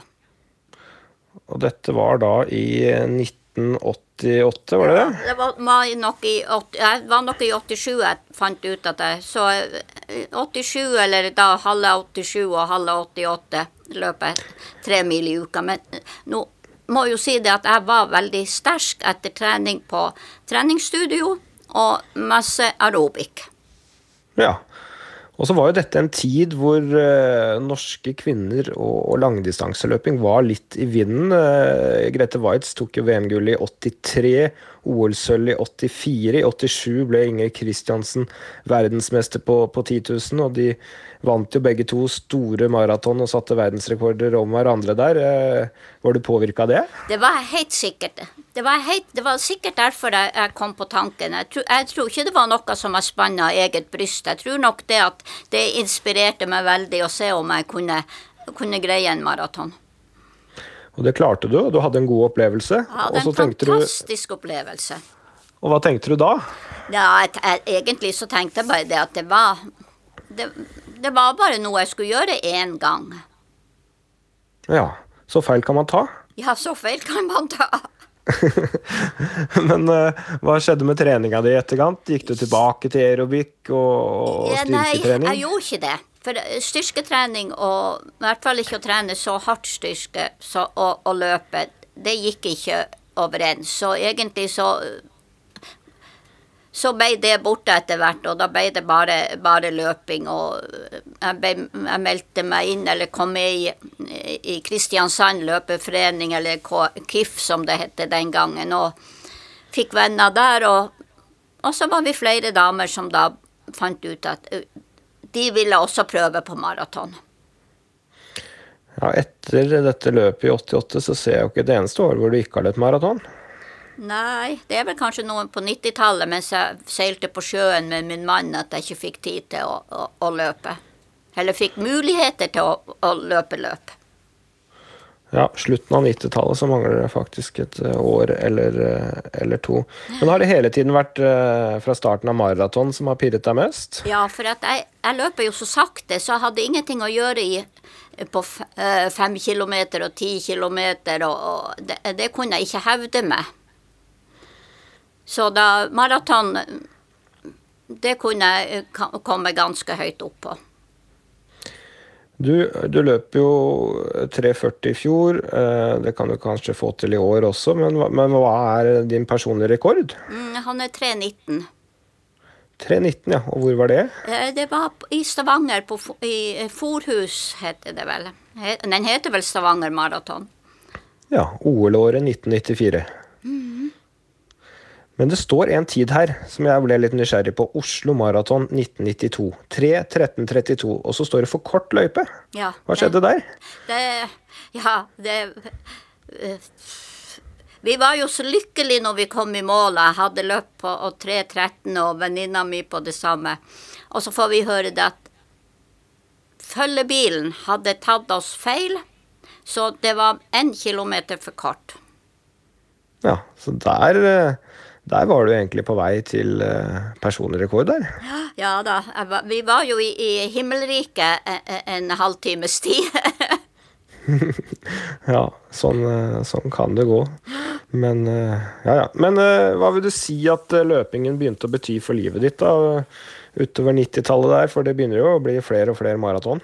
Og dette var da i 1988, var det det? Det var, var nok i, 80, jeg var nok i 87 jeg fant ut at jeg Så eh, 87, eller da halve 87 og halve 88, løp jeg tre mil i uka. Men eh, nå må jo si det at jeg var veldig sterk etter trening på treningsstudio og masse aerobic. Ja. Og så var jo dette en tid hvor uh, norske kvinner og, og langdistanseløping var litt i vinden. Uh, Grete Waitz tok jo VM-gull i 83, OL-sølv i 84. I 87 ble Inger Kristiansen verdensmester på, på 10 000, og de vant jo begge to store maraton og satte verdensrekorder om hverandre der. Uh, var du påvirka av det? Det var helt sikkert. Det var, helt, det var sikkert derfor jeg, jeg kom på tanken. Jeg tror, jeg tror ikke det var noe som jeg spanna eget bryst. Jeg tror nok det at det inspirerte meg veldig å se om jeg kunne, kunne greie en maraton. Og det klarte du, og du hadde en god opplevelse. Jeg hadde en fantastisk du, opplevelse. og hva tenkte du da? Ja, jeg, egentlig så tenkte jeg bare det at det var det, det var bare noe jeg skulle gjøre én gang. Ja, så feil kan man ta. Ja, så feil kan man ta. Men uh, hva skjedde med treninga di i etterkant? Gikk du tilbake til aerobic og, og styrketrening? Nei, jeg gjorde ikke det. For eh, styrketrening, og i hvert fall ikke å trene så hardt styrke så, og, og løpe, det gikk ikke overens. Så egentlig så så ble det borte etter hvert, og da ble det bare, bare løping. Og jeg, ble, jeg meldte meg inn, eller kom med i, i Kristiansand løpeforening, eller KIF som det het den gangen, og fikk venner der. Og, og så var vi flere damer som da fant ut at de ville også prøve på maraton. Ja, etter dette løpet i 88 så ser jeg jo ikke et eneste år hvor du ikke har løpt maraton. Nei, det er vel kanskje noen på 90-tallet mens jeg seilte på sjøen med min mann at jeg ikke fikk tid til å, å, å løpe. Eller fikk muligheter til å, å løpe løp. Ja, slutten av 90-tallet så mangler det faktisk et eh, år eller, eh, eller to. Men har det hele tiden vært eh, fra starten av maraton som har pirret deg mest? Ja, for jeg, jeg løper jo så sakte, så jeg hadde ingenting å gjøre i på fem kilometer og ti kilometer, og, og det, det kunne jeg ikke hevde meg. Så da maraton Det kunne jeg komme ganske høyt opp på. Du, du løp jo 3,40 i fjor. eh, Det kan du kanskje få til i år også, men, men hva er din personlige rekord? Mm, han er 3,19. 3,19, ja. Og hvor var det? Eh, Det var i Stavanger, på, i eh, Forhus heter det vel. Den heter vel Stavanger Maraton. Ja, OL-året 1994. Men det står en tid her som jeg ble litt nysgjerrig på. Oslo Maraton 1992. 3.13,32. Og så står det for kort løype. Ja, Hva skjedde der? Det, ja, det Vi var jo så lykkelige når vi kom i mål. Jeg hadde løpt på 3.13 og venninna mi på det samme. Og så får vi høre det at følgebilen hadde tatt oss feil, så det var én kilometer for kort. Ja, så der, eh, der var du egentlig på vei til eh, personlig rekord der. Ja da, var, vi var jo i, i himmelriket en, en halvtimes tid. Ja, sånn, eh, sånn kan det gå. Men eh, ja, ja. Men eh, hva vil du si at eh, løpingen begynte å bety for livet ditt da, utover 90-tallet der? For det begynner jo å bli flere og flere maraton.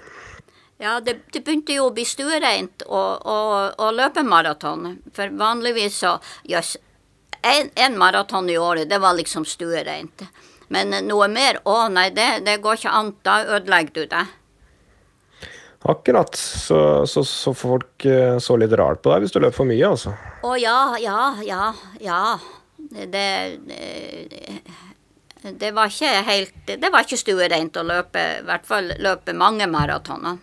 Ja, det, det begynte jo å bli stuereint å, løpe maraton. For vanligvis så Jøss, en, en maraton i året, det var liksom stuereint. Men noe mer, å nei, det, det går ikke an. Da ødelegger du det. Akkurat. Så, så, så folk eh, så litt rart på deg hvis du løp for mye, altså. Å ja, ja, ja, ja. Det, det, det var ikke helt Det var ikke stuereint å løpe, i hvert fall løpe mange maratoner.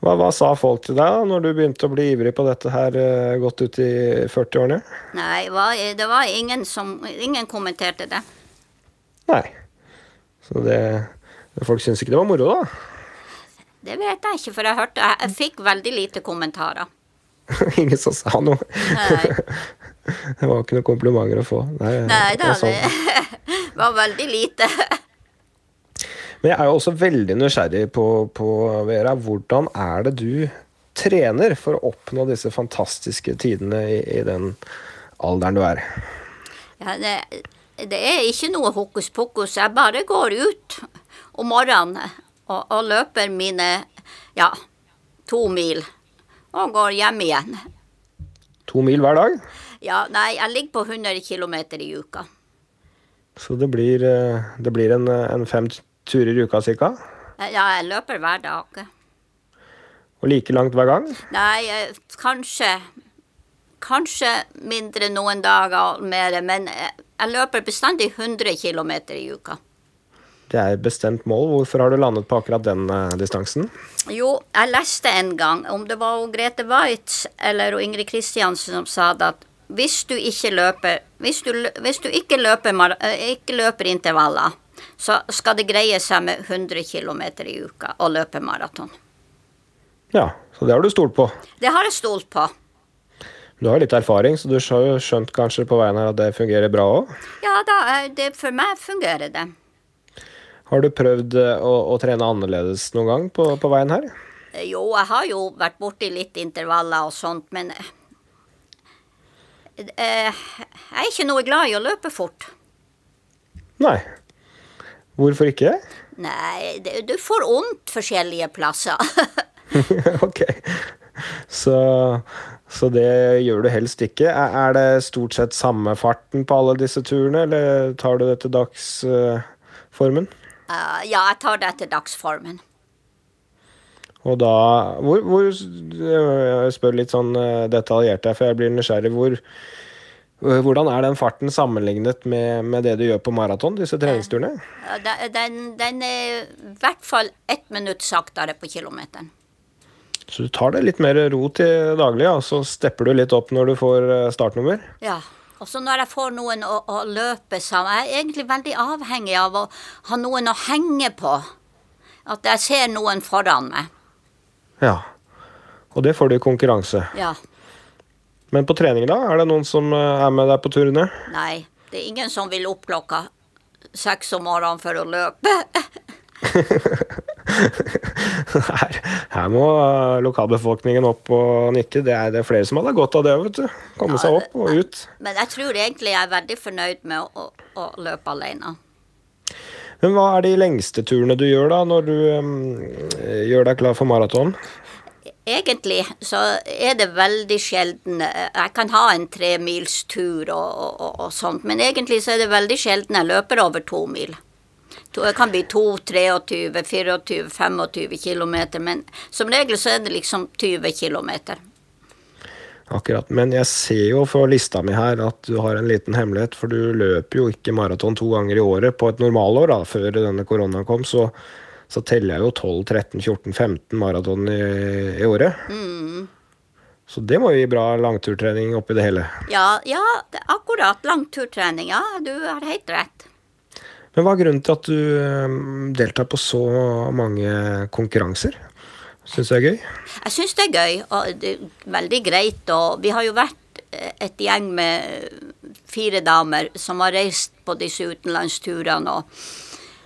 Hva, hva sa folk til deg da når du begynte å bli ivrig på dette her eh, godt ut i 40-årene? Nei, det var ingen som Ingen kommenterte det. Nei. Så det Folk syntes ikke det var moro, da? Det vet jeg ikke, for jeg hørte Jeg, jeg fikk veldig lite kommentarer. Ingen som sa noe. Nei, Det var ikke noen komplimenter å få. Nei, Nei da, det, sånn. det var veldig lite. Men jeg er jo også veldig nysgjerrig på, på Vera, hvordan er det du trener for å oppnå disse fantastiske tidene i, i den alderen du er? Ja, det, det er ikke noe hokus pokus. Jeg bare går ut om morgenen og, og løper mine ja, to mil. Og går hjem igjen. To mil hver dag? Ja, nei, jeg ligger på 100 km i uka. Så det blir, eh, det blir en, en fem turer i uka ca. Ja, jeg løper hver dag. Og like langt hver gang. Nei, eh, kanskje Kanskje mindre noen dager mer, men jeg løper bestandig 100 km i uka. Det er et bestemt mål. Hvorfor har du landet på akkurat den eh, distansen? Jo, jeg leste en gang, om det var Grete Waitz eller Ingrid Kristiansen som sa det, at hvis du ikke løper Hvis du, hvis du ikke, løper, eh, ikke løper intervaller, så skal det greie seg med 100 km i uka å løpe maraton. Ja, så det har du stolt på. Det har jeg stolt på. Du har litt erfaring, så du har skjønt kanskje på veien her at det fungerer bra òg. Ja da, eh, det, for meg fungerer det. Har du prøvd eh, å, å trene annerledes noen gang på, på veien her? Eh, Jo, jeg har jo vært borti litt intervaller og sånt, men eh, jeg er ikke noe glad i å løpe fort. Nei. Hvorfor ikke? Nei, du får vondt forskjellige plasser. ok. Så, så det gjør du helst ikke. Er, det stort sett samme farten på alle disse turene, eller tar du det til dagsformen? Eh, ja, jeg tar det etter dagsformen. Og da hvor, hvor Jeg spør litt sånn eh, detaljert her, for jeg blir nysgjerrig. Hvor, eh, hvordan er den farten sammenlignet med, med det du gjør på maraton, disse treningsturene? Den, den er i hvert fall ett minutt saktere på kilometeren. Så du tar det litt mer ro til daglig, ja, og så stepper du litt opp når du får eh, startnummer? Ja. Og så når jeg får noen å, å løpe sammen Jeg er egentlig veldig avhengig av å ha noen å henge på. At jeg ser noen foran meg. Ja. Og det får du i konkurranse. Ja. Men på trening, da? Er det noen som eh, er med deg på turene? Nei, det er ingen som vil opp klokka seks om morgenen for å løpe. Her, her må eh, lokalbefolkningen opp og nikke. Det er, det er flere som hadde godt av det, vet du. Komme seg opp og ut. Men jeg tror egentlig jeg er veldig fornøyd med å, å, å løpe alene. Men hva er de lengste turene du gjør da, når du um, gjør deg klar for maraton? Egentlig så er det veldig sjelden Jeg kan ha en tremilstur og, og, og sånt, men egentlig så er det veldig sjelden jeg løper over to mil. Det kan bli 2, 23, 24, 25 km, men som regel så er det liksom 20 km. Akkurat. Men jeg ser jo for lista mi her at du har en liten hemmelighet, for du løper jo ikke maraton to ganger i året på et normalår, da, før denne koronaen kom. Så, så teller jeg jo 12, 13, 14, 15 maraton i, i året. Mm. Så det må jo gi bra langturtrening oppi det hele. Ja, ja, akkurat. Langturtrening. Ja, du har helt rett. Men hva er grunnen til at du deltar på så mange konkurranser? Syns du det er gøy? Jeg syns det er gøy, og det er veldig greit. Og vi har jo vært et gjeng med fire damer som har reist på disse utenlandsturene. Og,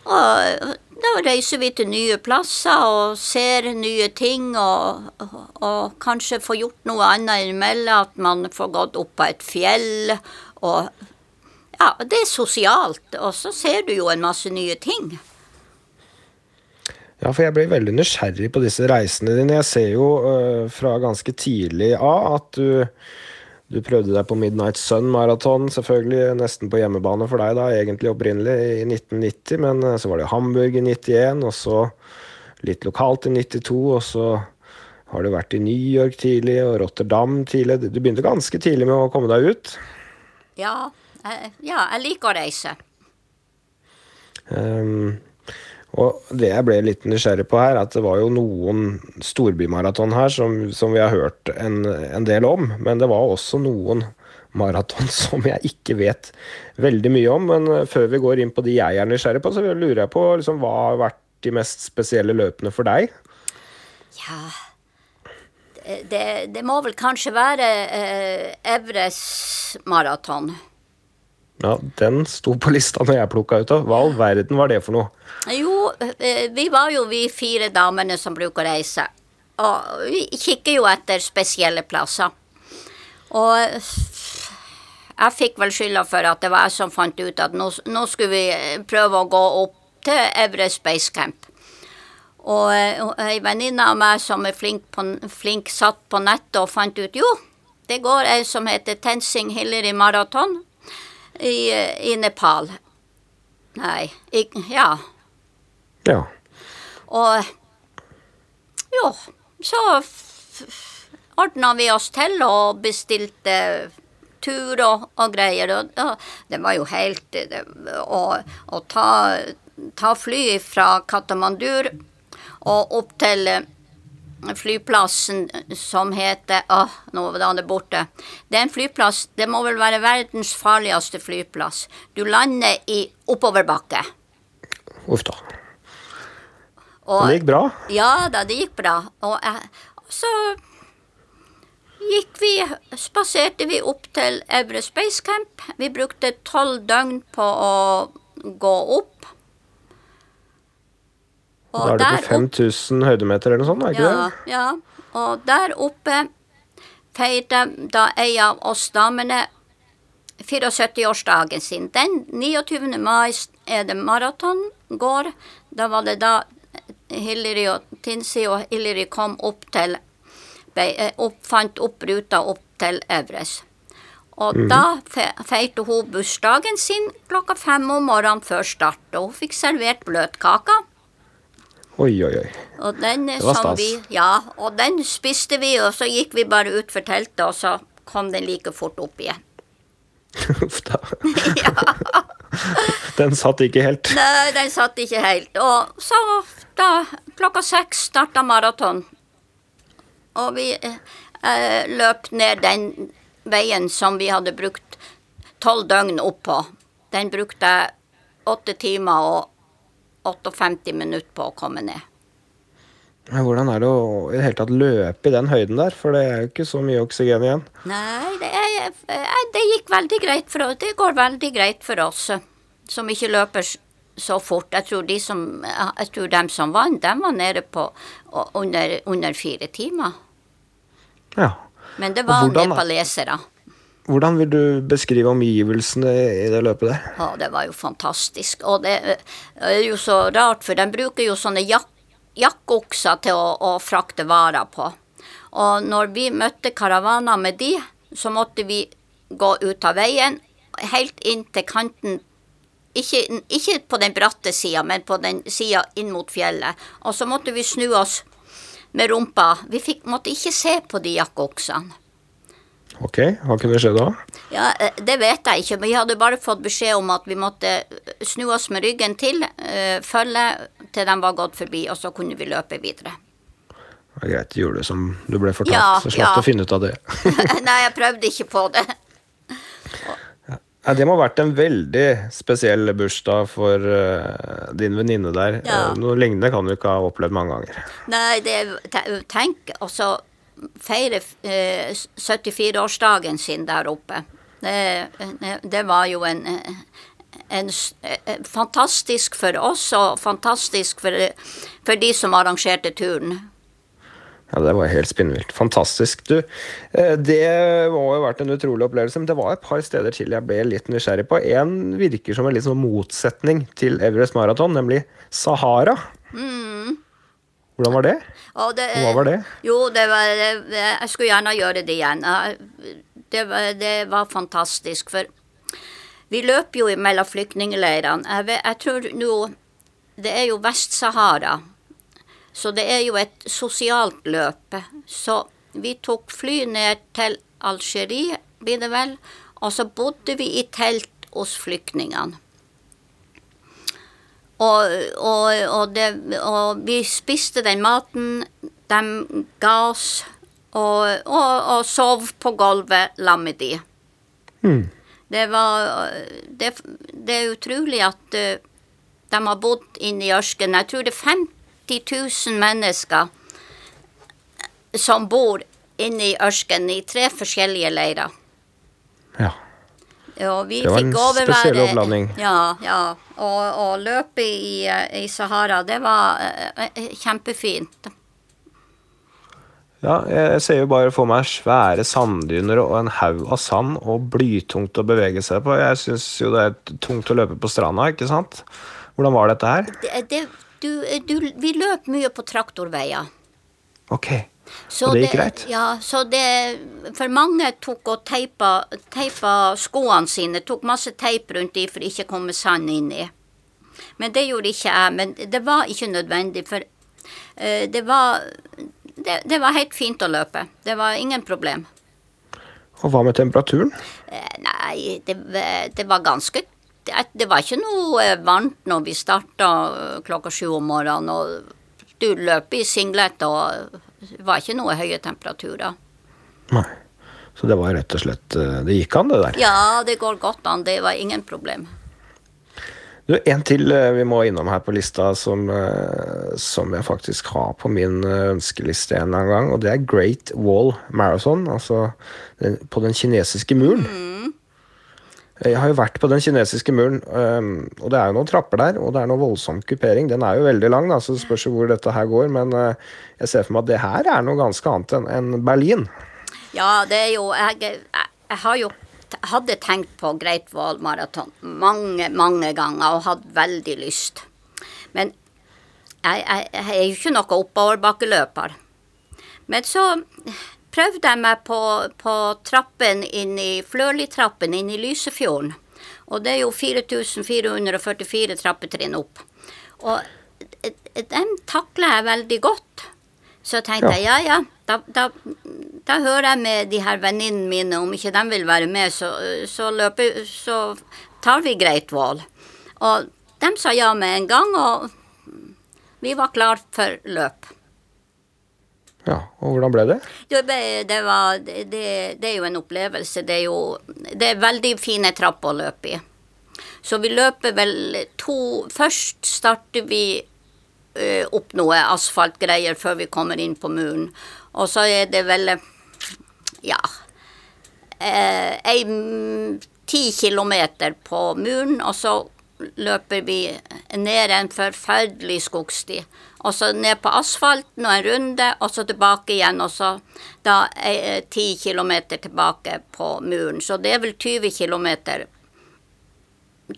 og da reiser vi til nye plasser og ser nye ting, og, og, og kanskje får gjort noe annet innimellom. At man får gått opp på et fjell. Og ja, det er sosialt. Og så ser du jo en masse nye ting. Ja, for jeg blir veldig nysgjerrig på disse reisene dine. Jeg ser jo uh, fra ganske tidlig av at du, du prøvde deg på Midnight Sun Marathon, selvfølgelig nesten på hjemmebane for deg, da, egentlig opprinnelig i 1990, men uh, så var det Hamburg i 91, og så litt lokalt i 92, og så har du vært i New York tidlig og Rotterdam tidlig. Du begynte ganske tidlig med å komme deg ut? Ja, jeg, ja, jeg liker å reise. Um, og det jeg ble litt nysgjerrig på her, at det var jo noen storbymaraton her som, som vi har hørt en, en, del om, men det var også noen maraton som jeg ikke vet veldig mye om. Men før vi går inn på de jeg er nysgjerrig på, så lurer jeg på liksom, hva har vært de mest spesielle løpene for deg? Ja Det, det må vel kanskje være eh, Evres maraton. Ja, den sto på lista når jeg plukka ut av. Hva all verden var det for noe? Jo, eh, vi var jo vi fire damene som bruker å reise. Og vi kikker jo etter spesielle plasser. Og jeg fikk vel skylda for at det var jeg som fant ut at nå, nå skulle vi prøve å gå opp til Everest Space Camp. Og, og ei venninne av meg som er flink, på, flink satt på nettet og fant ut jo, det går ei som heter Tensing Hillary Marathon i, i Nepal. Nei i, Ja. Ja. Og jo, så ordna vi oss til og bestilte tur og, og greier. Og, og, det var jo helt det, å, ta, ta fly fra Katamandur og opp til flyplassen som heter Åh, nå var det borte. Det er en flyplass Det må vel være verdens farligste flyplass. Du lander i oppoverbakke. Uff da. Og, det gikk bra? Ja da, det gikk bra. Og jeg, så gikk vi Spaserte vi opp til Evre Space Camp. Vi brukte tolv døgn på å gå opp. Og da er du på 5000 høydemeter eller noe sånt, er ikke ja, det? Ja. Og der oppe feirte da ei av oss damene 74-årsdagen sin. Den 29. mai er det maraton går. Da var det da Hillary og Tinsi og Hillary kom opp til eh, opp, Fant opp ruta opp til Evres. Og mm. da feirte hun bursdagen sin klokka fem om morgenen før start. Og hun fikk servert bløtkaker. Oi, oi, oi. Og den, det var stas. Vi, ja, og den spiste vi, og så gikk vi bare ut for teltet, og så kom den like fort opp igjen. Uff da. Den satt ikke helt? Nei, den satt ikke helt. Og så, da klokka seks starta maraton. Og vi eh, løp ned den veien som vi hadde brukt tolv døgn opp på. Den brukte jeg åtte timer og 58 minutter på å komme ned. Hvordan er det å i det hele tatt løpe i den høyden der, for det er jo ikke så mye oksygen igjen? Nei, det, er, eh, det gikk veldig greit for oss. Det går veldig greit for oss eh, som ikke løper så fort. Jeg tror de som, jeg tror dem som vant, dem var nede på under, under fire timer. Ja. Men det var nepalesere. Hvordan vil du beskrive omgivelsene i det løpet der? Ja, det var jo fantastisk. Og det er jo så rart, for de bruker jo sånne jak jakkeokser til å, å, frakte varer på. Og når vi møtte karavaner med de, så måtte vi gå ut av veien helt inn til kanten ikke, ikke på den bratte sida, men på den sida inn mot fjellet. Og så måtte vi snu oss med rumpa. Vi fikk, måtte ikke se på de jakkeoksene. Ok, hva kunne skje da? Ja, eh, Det vet jeg ikke, men vi hadde bare fått beskjed om at vi måtte eh, snu oss med ryggen til, uh, følge til de var gått forbi, og så kunne vi løpe videre. Det var greit, du gjorde det som du ble fortalt, ja, så slapp du ja. å finne ut av det. Nei, jeg prøvde ikke på det. Ja, det må ha vært en veldig spesiell bursdag for din venninne der. Ja. Noe lignende kan du ikke ha opplevd mange ganger. Nei, det, tenk også feire eh, 74-årsdagen sin der oppe. Det, det, var jo en, en, en, fantastisk for oss, og fantastisk for, for de som arrangerte turen. Ja, Det var helt spinnvilt. Fantastisk. Du, eh, det må ha vært en utrolig opplevelse, men det var et par steder til jeg ble litt nysgjerrig på. En virker som en litt sånn motsetning til Everest Marathon, nemlig Sahara. Mm. Hvordan var det? det? Hva var det? Jo, det var, jeg skulle gjerne gjøre det igjen. Det var, det var fantastisk. For vi løper jo mellom flyktningleirene. Jeg, jeg tror nå Det er jo Vest-Sahara. Så det er jo et sosialt løp. Så vi tok fly ned til Algerie, blir det vel, og så bodde vi i telt hos flyktningene. Og, og, og, det, og, vi spiste den maten de ga oss, og, og sov på gulvet sammen med de. Mm. Det var det, det, er utrolig at uh, de har bodd inne i ørkenen. Jeg tror det er 50 000 mennesker som bor inne i ørkenen i tre forskjellige leirer. Ja. Ja, det var en spesiell oppladning. Ja, ja. Og, og løpet i, i, Sahara, det var uh, kjempefint. Ja, jeg ser jo bare for meg svære sanddyner og en haug av sand og blytungt å bevege seg på. Jeg syns jo det er tungt å løpe på stranda, ikke sant? Hvordan var dette her? Det, det, du, du, vi løp mye på traktorveier. Ok. Så og det gikk greit? Ja, så det For mange tok og teipa, teipa skoene sine. Tok masse teip rundt de for ikke å komme sand inni. Men det gjorde ikke jeg. Men det var ikke nødvendig, for uh, det var det, det, var helt fint å løpe. Det var ingen problem. Og hva med temperaturen? Uh, nei, det, det, var ganske det, det var ikke noe eh, varmt når vi starta klokka sju om morgenen. og du løper i singlet og var ikke noe høye temperaturer. Nei. Så det var rett og slett eh, Det gikk an, det der? Ja, det går godt an. Det var ingen problem. Du, En til eh, vi må innom her på lista som, eh, som jeg faktisk har på min ønskeliste en eller annen gang, og det er Great Wall Marathon. Altså på den kinesiske muren. Mm. Jeg har jo vært på den kinesiske muren, um, og det er jo noen trapper der, og det er noe voldsom kupering. Den er jo veldig lang, da, så det spørs hvor dette her går, men uh, jeg ser for meg at det her er noe ganske annet enn Berlin. Ja, det er jo Jeg, jeg, har jo hadde tenkt på Great Wall Marathon mange, mange ganger og hatt veldig lyst. Men jeg, jeg, jeg er jo ikke noe oppoverbakkeløper. Men så prøvde jeg meg på, på trappen inn i Flørli-trappen inn i Lysefjorden. Og det er jo 4444 trappetrinn opp. Og den takler jeg veldig godt. Så tenkte jeg ja, ja, da, da, da hører jeg med de her venninnene mine, om ikke de vil være med, så, så, løper, så tar vi greit Wall. Og de sa ja med en gang, og vi var klar for løp. Ja, og hvordan ble det? Det, det, var, det, det er jo en opplevelse. Det er jo det er veldig fine trapper å løpe i. Så vi løper vel to Først starter vi ø, opp noe asfaltgreier før vi kommer inn på muren. Og så er det vel ja ei ti kilometer på muren, og så løper vi ned en forferdelig skogsti. Og så ned på asfalten og en runde, og så tilbake igjen. Og så da er ti kilometer tilbake på muren. Så det er vel 20 kilometer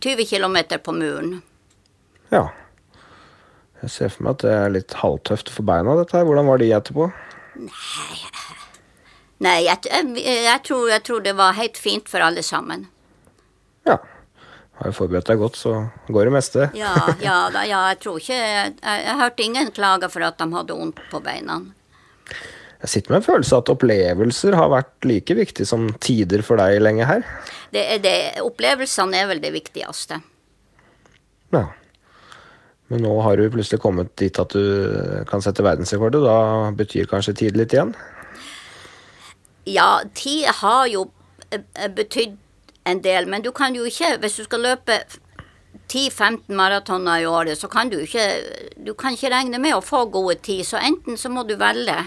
20 kilometer på muren. Ja. Jeg ser for meg at det er litt halvtøft for beina, dette her. Hvordan var de etterpå? Nei, jeg, jeg, jeg, tror, jeg tror det var helt fint for alle sammen. Har jo forberedt deg godt, så går det meste. Ja, ja, da, ja jeg tror ikke jeg, jeg hørte ingen klage for at de hadde vondt på beina. Jeg sitter med en følelse av at opplevelser har vært like viktig som tider for deg lenge her. Det, er det, opplevelsene er vel det viktigste. Ja. Men nå har du plutselig kommet dit at du kan sette verdensrekord, og da betyr kanskje tid litt igjen? Ja, tid har jo eh, betydd en del, men du kan jo ikke Hvis du skal løpe 10-15 maratoner i året, så kan du ikke Du kan ikke regne med å få gode tid, så enten så må du velge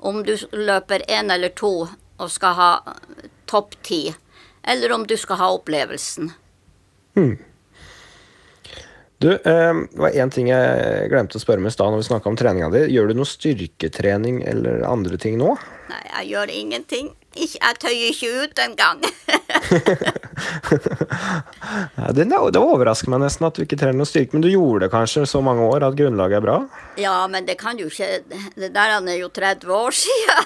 om du løper én eller to og skal ha topp ti, eller om du skal ha opplevelsen. Hmm. Du, eh, det var én ting jeg glemte å spørre om i stad når vi snakka om treninga di. Gjør du noe styrketrening eller andre ting nå? Nei, jeg gjør ingenting. Jeg tøyer ikke ut engang. ja, det, det overrasker meg nesten at du ikke trener noe styrke, men du gjorde det kanskje så mange år at grunnlaget er bra? Ja, men det kan jo ikke Det der er jo 30 år siden.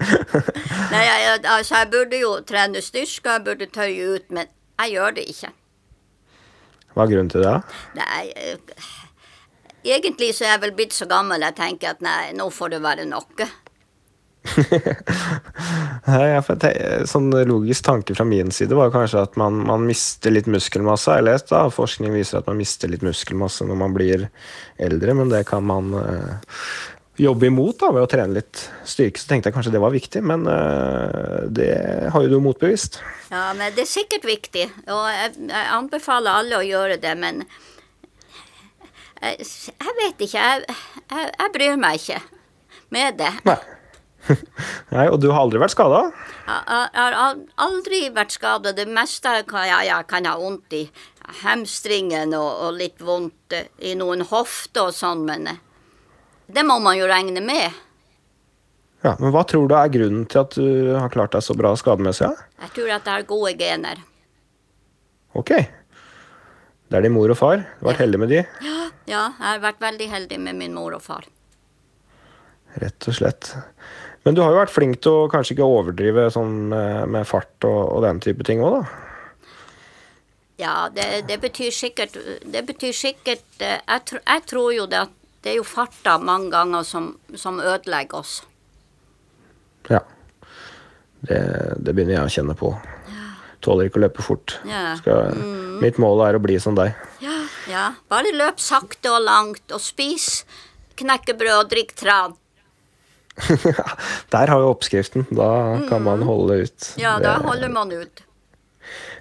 Nei, jeg, altså, jeg burde jo trene styrke, jeg burde tøye ut, men jeg gjør det ikke. Hva er grunnen til det? Nei, eh, egentlig så er jeg vel blitt så gammel jeg tenker at nei, nå får det være nok. sånn logisk tanke fra min side var kanskje at man, man mister litt muskelmasse. Jeg lest da, Forskning viser at man mister litt muskelmasse når man blir eldre, men det kan man øh, jobbe imot da, ved å trene litt styrke. Så tenkte jeg kanskje det var viktig, men øh, det har jo du motbevist. Ja, men det er sikkert viktig, og jeg, jeg anbefaler alle å gjøre det, men jeg, jeg vet ikke. Jeg, jeg, bryr meg ikke med det. Nei. Nei, Og du har aldri vært skada? Jeg, har aldri vært skada. Det meste kan jeg, jeg kan ha vondt i hamstringen og, og, litt vondt i noen hofter og sånn, men det må man jo regne med. Ja, Men hva tror du er grunnen til at du har klart deg så bra skademessig? Ja? Jeg tror at jeg har gode gener. Ok. Det er din mor og far? Du har vært ja. heldig med de? Ja, ja, jeg har vært veldig heldig med min mor og far. Rett og slett. Men du har jo vært flink til å kanskje ikke overdrive sånn med, med fart og, og, den type ting òg, da? Ja, det, det, betyr sikkert Det betyr sikkert eh, jeg, tr jeg tror jo det at det er jo farta mange ganger som, som ødelegger oss. Ja. Det, det, begynner jeg å kjenne på. Tåler ikke å løpe fort. Ja. Skal, mm. Mitt mål er å bli som deg. Ja, ja. Bare løp sakte og langt, og spis knekkebrød og drikk tran. Der har vi oppskriften. Da kan mm. man holde ut. Ja, da holder man ut.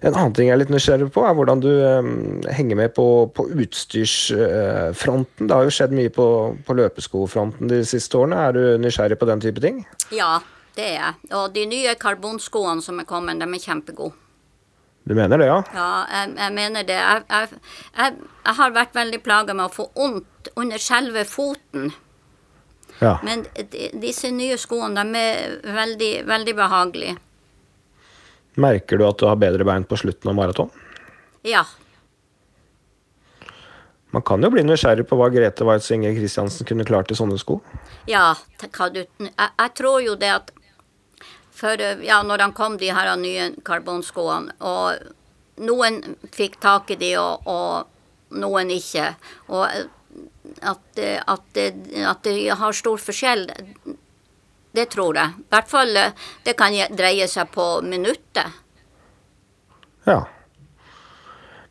En annen ting jeg er litt nysgjerrig på, er hvordan du um, henger med på, på utstyrsfronten. Uh, det har jo skjedd mye på, på løpeskofronten de siste årene. Er du nysgjerrig på den type ting? Ja, det er jeg. Og de nye karbonskoene som er kommet, de er kjempegode. Du mener det, ja? Ja, jeg, jeg mener det. Jeg, jeg, jeg, har vært veldig plaga med å få vondt under selve foten. Ja. Men disse nye skoene, de er veldig, veldig behagelige. Merker du at du har bedre bein på slutten av maraton? Ja. Man kan jo bli nysgjerrig på hva Grete Waitz Inge Kristiansen kunne klart i sånne sko. Ja, jeg, jeg, tror jo det at for, ja, når han kom, de her nye karbonskoene, og noen fikk tak i de, og, og noen ikke, og at, at, at det har stor forskjell, det tror jeg. I hvert fall det kan dreie seg på minuttet. Ja.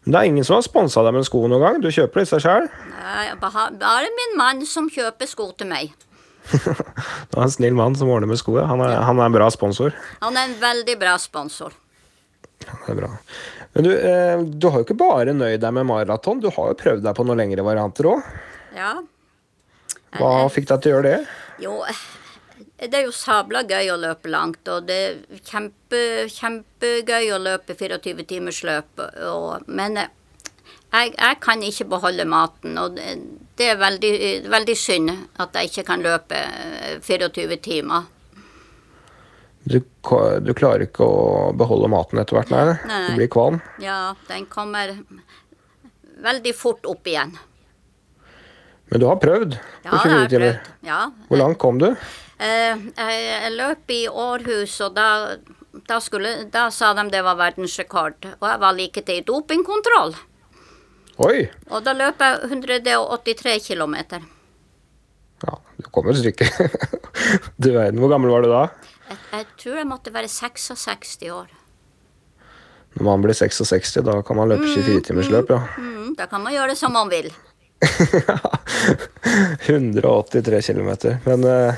Men det er ingen som har sponsa deg med sko noen gang? Du kjøper disse sjøl? Bare min mann som kjøper sko til meg. det er en snill mann som ordner med sko. Han er, han er en bra sponsor. Han er en veldig bra sponsor. Det er bra. Men du, eh, du har jo ikke bare nøyd deg med maraton, du har jo prøvd deg på noen lengre varianter òg. Ja. Hva fikk deg til å gjøre det? Jo, det er jo sabla gøy å løpe langt, og det er kjempe, kjempegøy å løpe 24 timers løp. Men eh, jeg, jeg kan ikke beholde maten, og det, det er veldig, veldig synd at jeg ikke kan løpe eh, 24 timer. Du, du klarer ikke å beholde maten etter hvert, nei? Nei. Du blir kvalm? Ja, den kommer veldig fort opp igjen. Men du har prøvd Ja, på har 24 timer? Ja. Hvor langt kom du? Eh, jeg, løp i Århus, og da, da, skulle, da sa de det var verdensrekord. Og jeg var like til dopingkontroll. Oi! Og da løp jeg 183 km. Ja, du kom et stykke. du verden, hvor gammel var du da? Jeg, jeg tror jeg måtte være 66 år. Når man blir 66, da kan man løpe 24-timersløp, ja. Mm, da kan man gjøre det som man vil. 183 km. Men uh,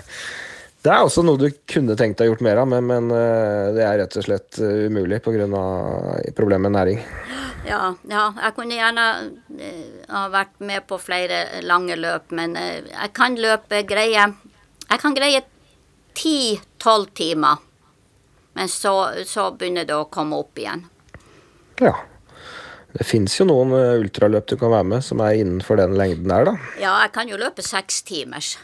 det er også noe du kunne tenkt deg gjort mer av, men, men uh, det er rett og slett eh, umulig pga. problemet med næring. Ja, ja, jeg kunne gjerne ha vært med på flere lange løp, men jeg kan løpe greie Jeg kan greie 10-12 timer. Men så, så begynner det å komme opp igjen. Ja. Det fins jo noen eh, ultraløp du kan være med som er innenfor den lengden der, da. Ja, jeg kan jo løpe seks timers.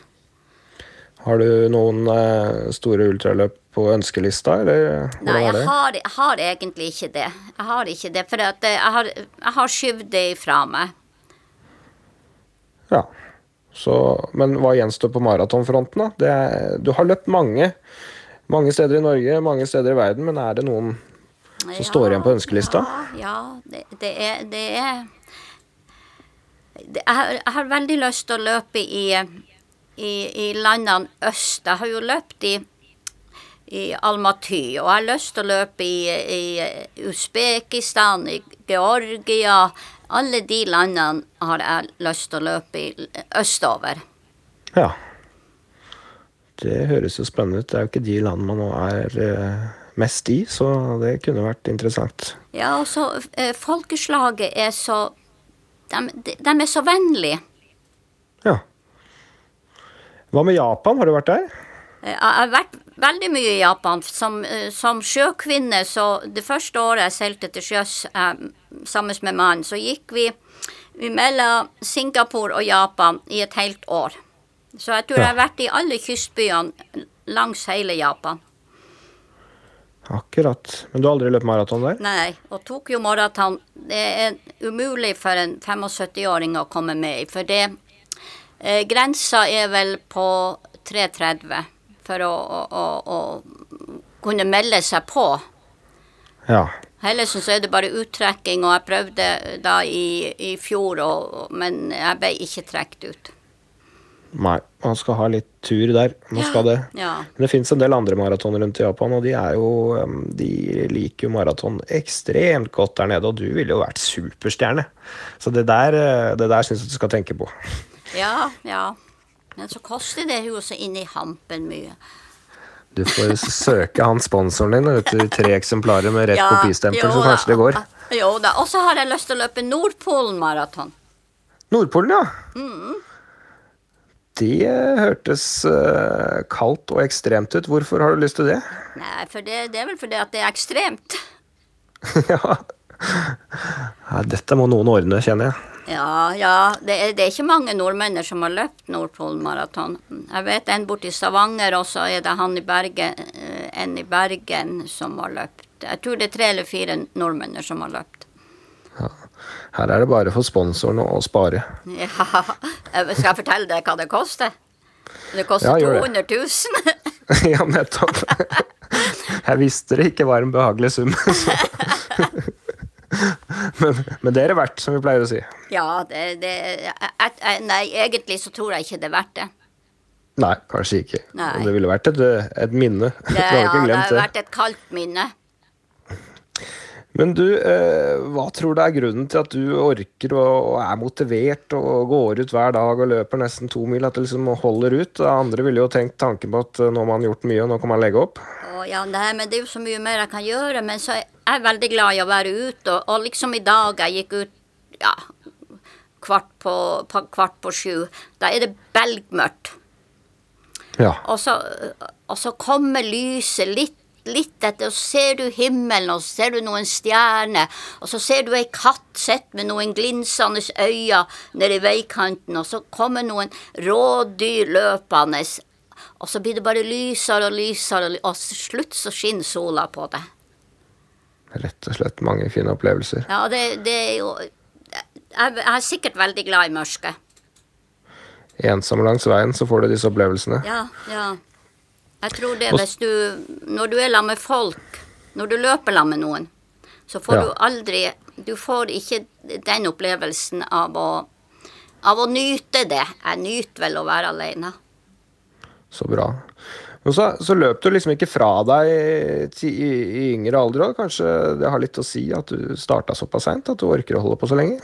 Har du noen eh, store ultraløp på ønskelista, eller Nei, jeg det? har, jeg har egentlig ikke det. Jeg har ikke det, for at eh, jeg har, jeg har skyvd det ifra meg. Ja. Så, men hva gjenstår på maratonfronten, da? Det er, du har løpt mange. Mange steder i Norge, mange steder i verden, men er det noen som står igjen på ønskelista? Ja, ja det, det er, det er det, jeg, har, jeg har veldig lyst til å løpe i, i, i landene øst. Jeg har jo løpt i, i Almaty, og jeg har lyst til å løpe i, i Usbekistan, i Georgia. Alle de landene har jeg lyst til å løpe i østover. Ja. Det høres jo spennende ut. Det er jo ikke de land man nå er eh, mest i, så det kunne vært interessant. Ja, og så eh, folkeslaget er så de, de, er så vennlige. Ja. Hva med Japan? Har du vært der? Eh, Jeg har vært veldig mye i Japan. Som, eh, som sjøkvinne, så det første året jeg seilte til sjøs eh, sammen med mannen, så gikk vi, vi mellom Singapore og Japan i et helt år. Så jeg tror Ja. jeg har vært i alle kystbyene langs hele Japan. Akkurat. Men du har aldri løpt maraton der? Nei, og Tokyo maraton. det er umulig for en 75-åring å komme med i. For det eh, Grensa er vel på 3,30 for å, å, å, å kunne melde seg på. Ja. Ellers så er det bare uttrekking, og jeg prøvde da i, i fjor, og- men jeg ble ikke trukket ut. Nei, man skal ha litt tur der. Man skal det. Ja. Men det fins en del andre maratoner rundt i Japan, og de er jo De liker jo maraton ekstremt godt der nede, og du ville jo vært superstjerne. Så det der, eh, det der syns jeg du skal tenke på. ja, ja. Men så koster det jo så inni i hampen mye. Du får søke han sponsoren din, etter du, tre eksemplarer med rett Ja, kopistempel, så da. kanskje det går. Jo da. Og så har jeg lyst til å løpe Nordpolen-maraton. Nordpolen, ja. Mm. Det hørtes eh, kaldt og ekstremt ut. Hvorfor har du lyst til det? Nei, for det, det er vel fordi at det er ekstremt. ja. ja. Dette må noen ordne, kjenner jeg. Ja, ja. Det er, det er ikke mange nordmenn som har løpt Nordpolen-maraton. Jeg vet en borte i Stavanger, og så er det han i Bergen, eh, en i Bergen som har løpt. Jeg tror det er tre eller fire nordmenn som har løpt. Her er det bare for sponsoren å spare. Ja, Skal jeg fortelle deg hva det koster? Det koster Ja, 200 000. ja, nettopp. Jeg visste det ikke var en behagelig sum. men, men det er det verdt, som vi pleier å si. Ja, det, det jeg, Nei, egentlig så tror jeg ikke det er verdt det. Nei, kanskje ikke. Nei. Men Det ville vært et, et minne. Det, ja, det har vært et kaldt minne. Men du, eh, hva tror du er grunnen til at du orker og, er motivert og går ut hver dag og løper nesten to mil? At du liksom holder ut? Andre ville jo tenkt tanken på at eh, nå har man gjort mye, og nå kan man legge opp. Å, ja, nei, men det er jo så mye mer jeg kan gjøre. Men så er jeg veldig glad i å være ute. Og, og liksom i dag, jeg gikk ut ja, kvart på, på, kvart på sju. Da er det belgmørkt. Ja. Og så, og så kommer lyset litt litt etter, og så ser du himmelen, og så ser du noen stjerner, og så ser du ei katt sitte med noen glinsende øyne nede i veikanten, og så kommer noen rådyr løpende, og så blir det bare lysere og lysere, og til slutt så skinner sola på det. Rett og slett mange fine opplevelser. Ja, det, det er jo Jeg jeg er sikkert veldig glad i mørket. Ensom langs veien, så får du disse opplevelsene. Ja, ja. Jeg tror det hvis du Når du er sammen med folk, når du løper sammen med noen, så får Ja. du aldri Du får ikke den opplevelsen av å av å nyte det. Jeg nyter vel å være alene. Så bra. Men så, så løp du liksom ikke fra deg i, i, i yngre alder òg. Kanskje det har litt å si at du starta såpass seint at du orker å holde på så lenge?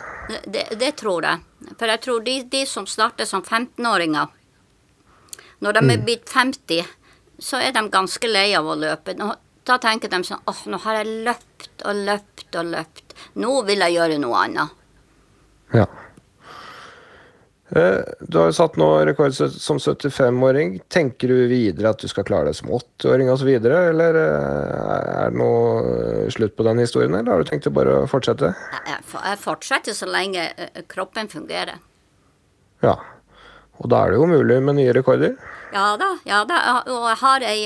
Det, det tror jeg. For jeg tror de, de som starter som 15-åringer, når de er blitt 50, så er de ganske lei av å løpe. Nå, da tenker de sånn åh, nå har jeg løpt og løpt og løpt. Nå vil jeg gjøre noe annet. Ja. Eh, Du har jo satt nå rekord som 75-åring. Tenker du videre at du skal klare det som 80-åring osv., eller eh, er det noe slutt på den historien, eller har du tenkt å bare fortsette? Jeg, jeg, for- jeg fortsetter så lenge eh, kroppen fungerer. Ja. Og da er det jo mulig med nye rekorder. Ja da, ja da. Og jeg har ei,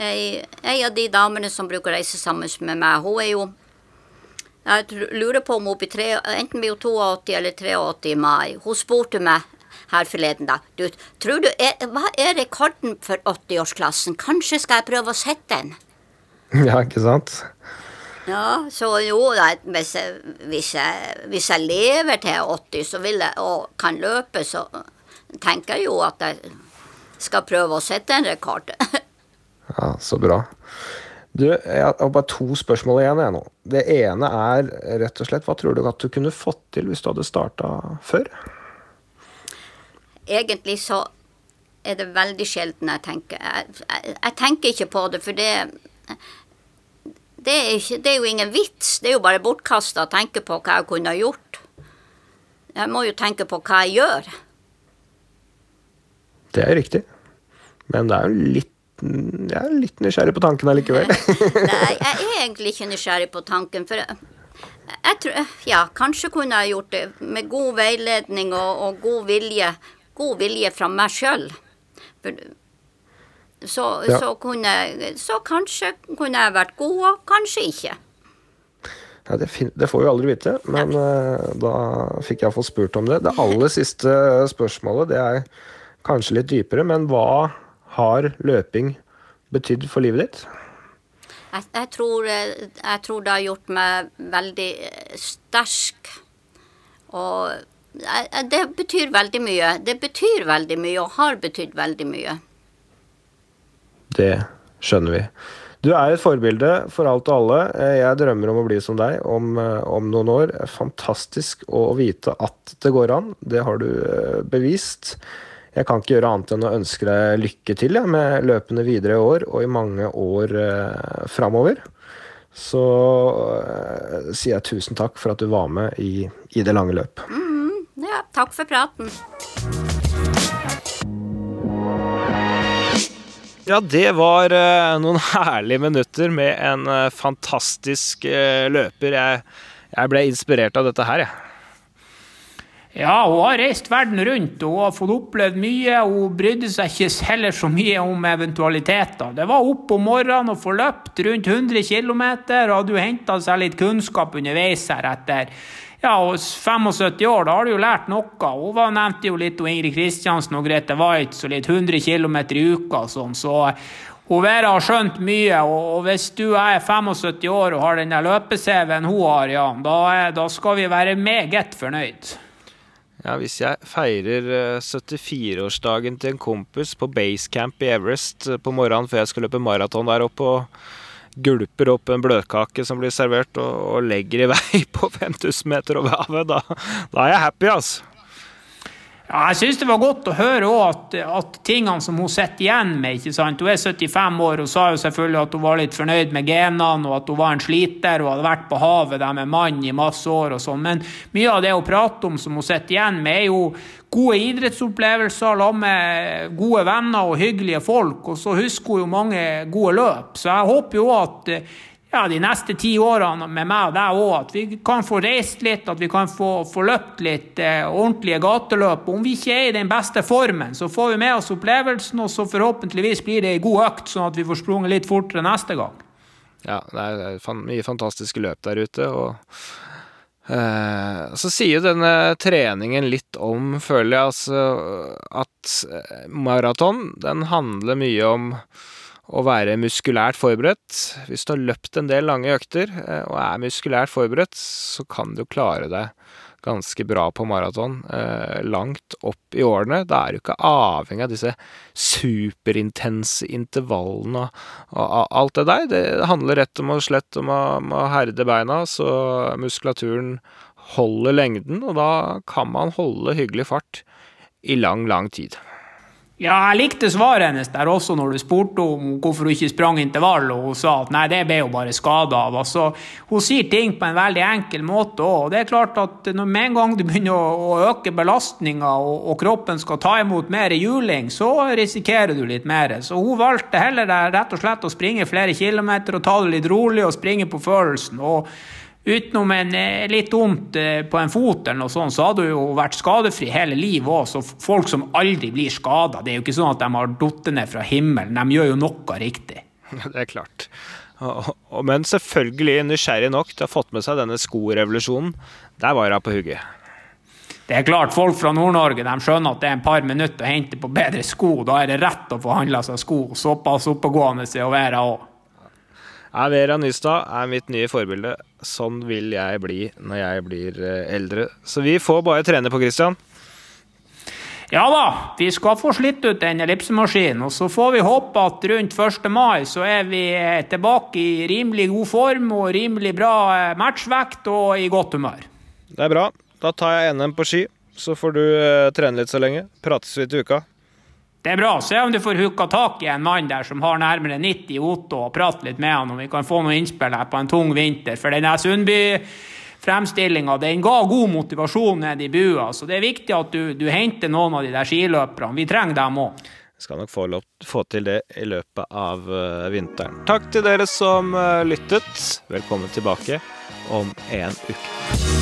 ei, ei av de damene som bruker å reise sammen med meg. Hun er jo Jeg lurer på om hun blir tre, enten blir hun 82 eller 83 i mai. Hun spurte meg her forleden da, Du, tror du, er, hva er rekorden for 80-årsklassen? Kanskje skal jeg prøve å sette den? Ja, ikke sant? Ja, så jo da, hvis jeg, hvis jeg, hvis jeg lever til jeg er 80 så vil jeg, og kan løpe, så tenker jeg jo at jeg skal prøve å sette en rekord. Ja, Så bra. Du, jeg har bare to spørsmål igjen jeg nå. Det ene er rett og slett hva tror du at du kunne fått til hvis du hadde starta før? Egentlig så er det veldig sjelden jeg tenker jeg, jeg, jeg tenker ikke på det, for det det er, ikke, det er jo ingen vits. Det er jo bare bortkasta å tenke på hva jeg kunne ha gjort. Jeg må jo tenke på hva jeg gjør. Det er riktig. Men det er jo litt Jeg er litt nysgjerrig på tanken allikevel. Nei, jeg er egentlig ikke nysgjerrig på tanken, for jeg, jeg tror Ja, kanskje kunne jeg gjort det med god veiledning og, og god vilje. God vilje fra meg sjøl. Så, Ja. så kunne Så kanskje kunne jeg vært god, og kanskje ikke. Ja, det, det får vi aldri vite, men eh, da fikk jeg iallfall spurt om det. Det aller siste spørsmålet det er kanskje litt dypere, men hva har løping betydd for livet ditt? Jeg, jeg, tror, jeg tror det har gjort meg veldig sterk. Og det betyr veldig mye. Det betyr veldig mye, og har betydd veldig mye. Det skjønner vi. Du er et forbilde for alt og alle. Eh, Jeg drømmer om å bli som deg om, eh, om noen år. Fantastisk å vite at det går an. Det har du eh, bevist. Jeg kan ikke gjøre annet enn å ønske deg lykke til ja, med løpene videre i år og i mange år eh, framover. Så eh, sier jeg tusen takk for at du var med i, i det lange løp. Ja, takk for praten. Ja, det var eh, noen herlige minutter med en eh, fantastisk eh, løper. Jeg, jeg ble inspirert av dette her, jeg. Ja, hun har reist verden rundt og hun har fått opplevd mye. Hun brydde seg ikke heller så mye om eventualiteter. Det var opp om morgenen og få løpt rundt 100 km, og hadde jo henta seg litt kunnskap underveis her etter ja, og 75 år. Da har du jo lært noe. Hun var, nevnte jo litt om Ingrid Kristiansen og Grete Waitz og litt 100 km i uka og sånn, så hun Vera har skjønt mye, og og hvis du er 75 år og har den løpe-CV-en hun har, ja, da, da skal vi være meget fornøyd. Ja, Hvis jeg feirer eh, 74-årsdagen til en kompis på basecamp i Everest eh, på morgenen før jeg skal løpe maraton der oppe, og gulper opp en bløtkake som blir servert, og, og legger i vei på 5000 meter over havet, da, da er jeg happy, altså. Ja, jeg syns det var godt å høre at, at, tingene som hun sitter igjen med ikke sant? Hun er 75 år og sa jo selvfølgelig at hun var litt fornøyd med genene, og at hun var en sliter og hadde vært på havet der med mann i masse år og sånn. Men mye av det hun prater om som hun sitter igjen med, er jo gode idrettsopplevelser sammen med gode venner og hyggelige folk. Og så husker hun jo mange gode løp. Så jeg håper jo at ja, de neste ti årene med meg og deg òg, at vi kan få reist litt, at vi kan få, få løpt litt eh, ordentlige gateløp. Om vi ikke er i den beste formen, så får vi med oss opplevelsen, og så forhåpentligvis blir det ei god økt, sånn at vi får sprunget litt fortere neste gang. Ja, det er mye fantastiske løp der ute, og eh, så sier jo denne treningen litt om, føler jeg, altså at eh, maraton, den handler mye om å være muskulært forberedt. Hvis du har løpt en del lange økter eh, og er muskulært forberedt, så kan du klare deg ganske bra på maraton eh, langt opp i årene. Da er du ikke avhengig av disse superintense intervallene og, og, alt det der. Det handler rett og slett om å, om å herde beina, så muskulaturen holder lengden, og da kan man holde hyggelig fart i lang, lang tid. Ja, jeg likte svaret hennes der også når du spurte om hvorfor hun ikke sprang intervall, og hun sa at nei, det ble hun bare skada av. Altså, hun sier ting på en veldig enkel måte òg. Det er klart at når med en gang du begynner å, å øke belastninga, og, og, kroppen skal ta imot mer juling, så risikerer du litt mer. Så hun valgte heller rett og slett å springe flere kilometer og ta det litt rolig og springe på følelsen. og Utenom en, eh, litt vondt eh, på en fot, eller noe sånt, så hadde hun jo vært skadefri hele livet òg. Så folk som aldri blir skada, det er jo ikke sånn at de har falt ned fra himmelen. De gjør jo noe riktig. Det er klart. Men selvfølgelig nysgjerrig nok til å ha fått med seg denne skorevolusjonen. Der var hun på hugget. Det er klart, folk fra Nord-Norge de skjønner at det er en par minutter å hente på bedre sko. Da er det rett å få handla seg sko. Såpass oppegående er være òg. Ja, Vera Nystad er mitt nye forbilde. Sånn vil jeg bli når jeg blir eh, eldre. Så vi får bare trene på Christian. Ja da, vi skal få slitt ut den ellipsemaskinen. Og så får vi håpe at rundt 1. mai så er vi eh, tilbake i rimelig god form og rimelig bra eh, matchvekt og i godt humør. Det er bra. Da tar jeg NM på ski, så får du trene litt så lenge. Prates vi til uka. Det er bra. Se om du får hooka tak i en mann der som har nærmere 90 Otto, og prate litt med han om vi kan få noe innspill her på en tung vinter. For denne Sundby-fremstillinga den ga god motivasjon ned i bua, så det er viktig at du, du henter noen av de der skiløperne. Vi trenger dem òg. Skal nok få, lov, få, til det i løpet av uh, vinteren. Takk til dere som uh, lyttet. Velkommen tilbake om en uke.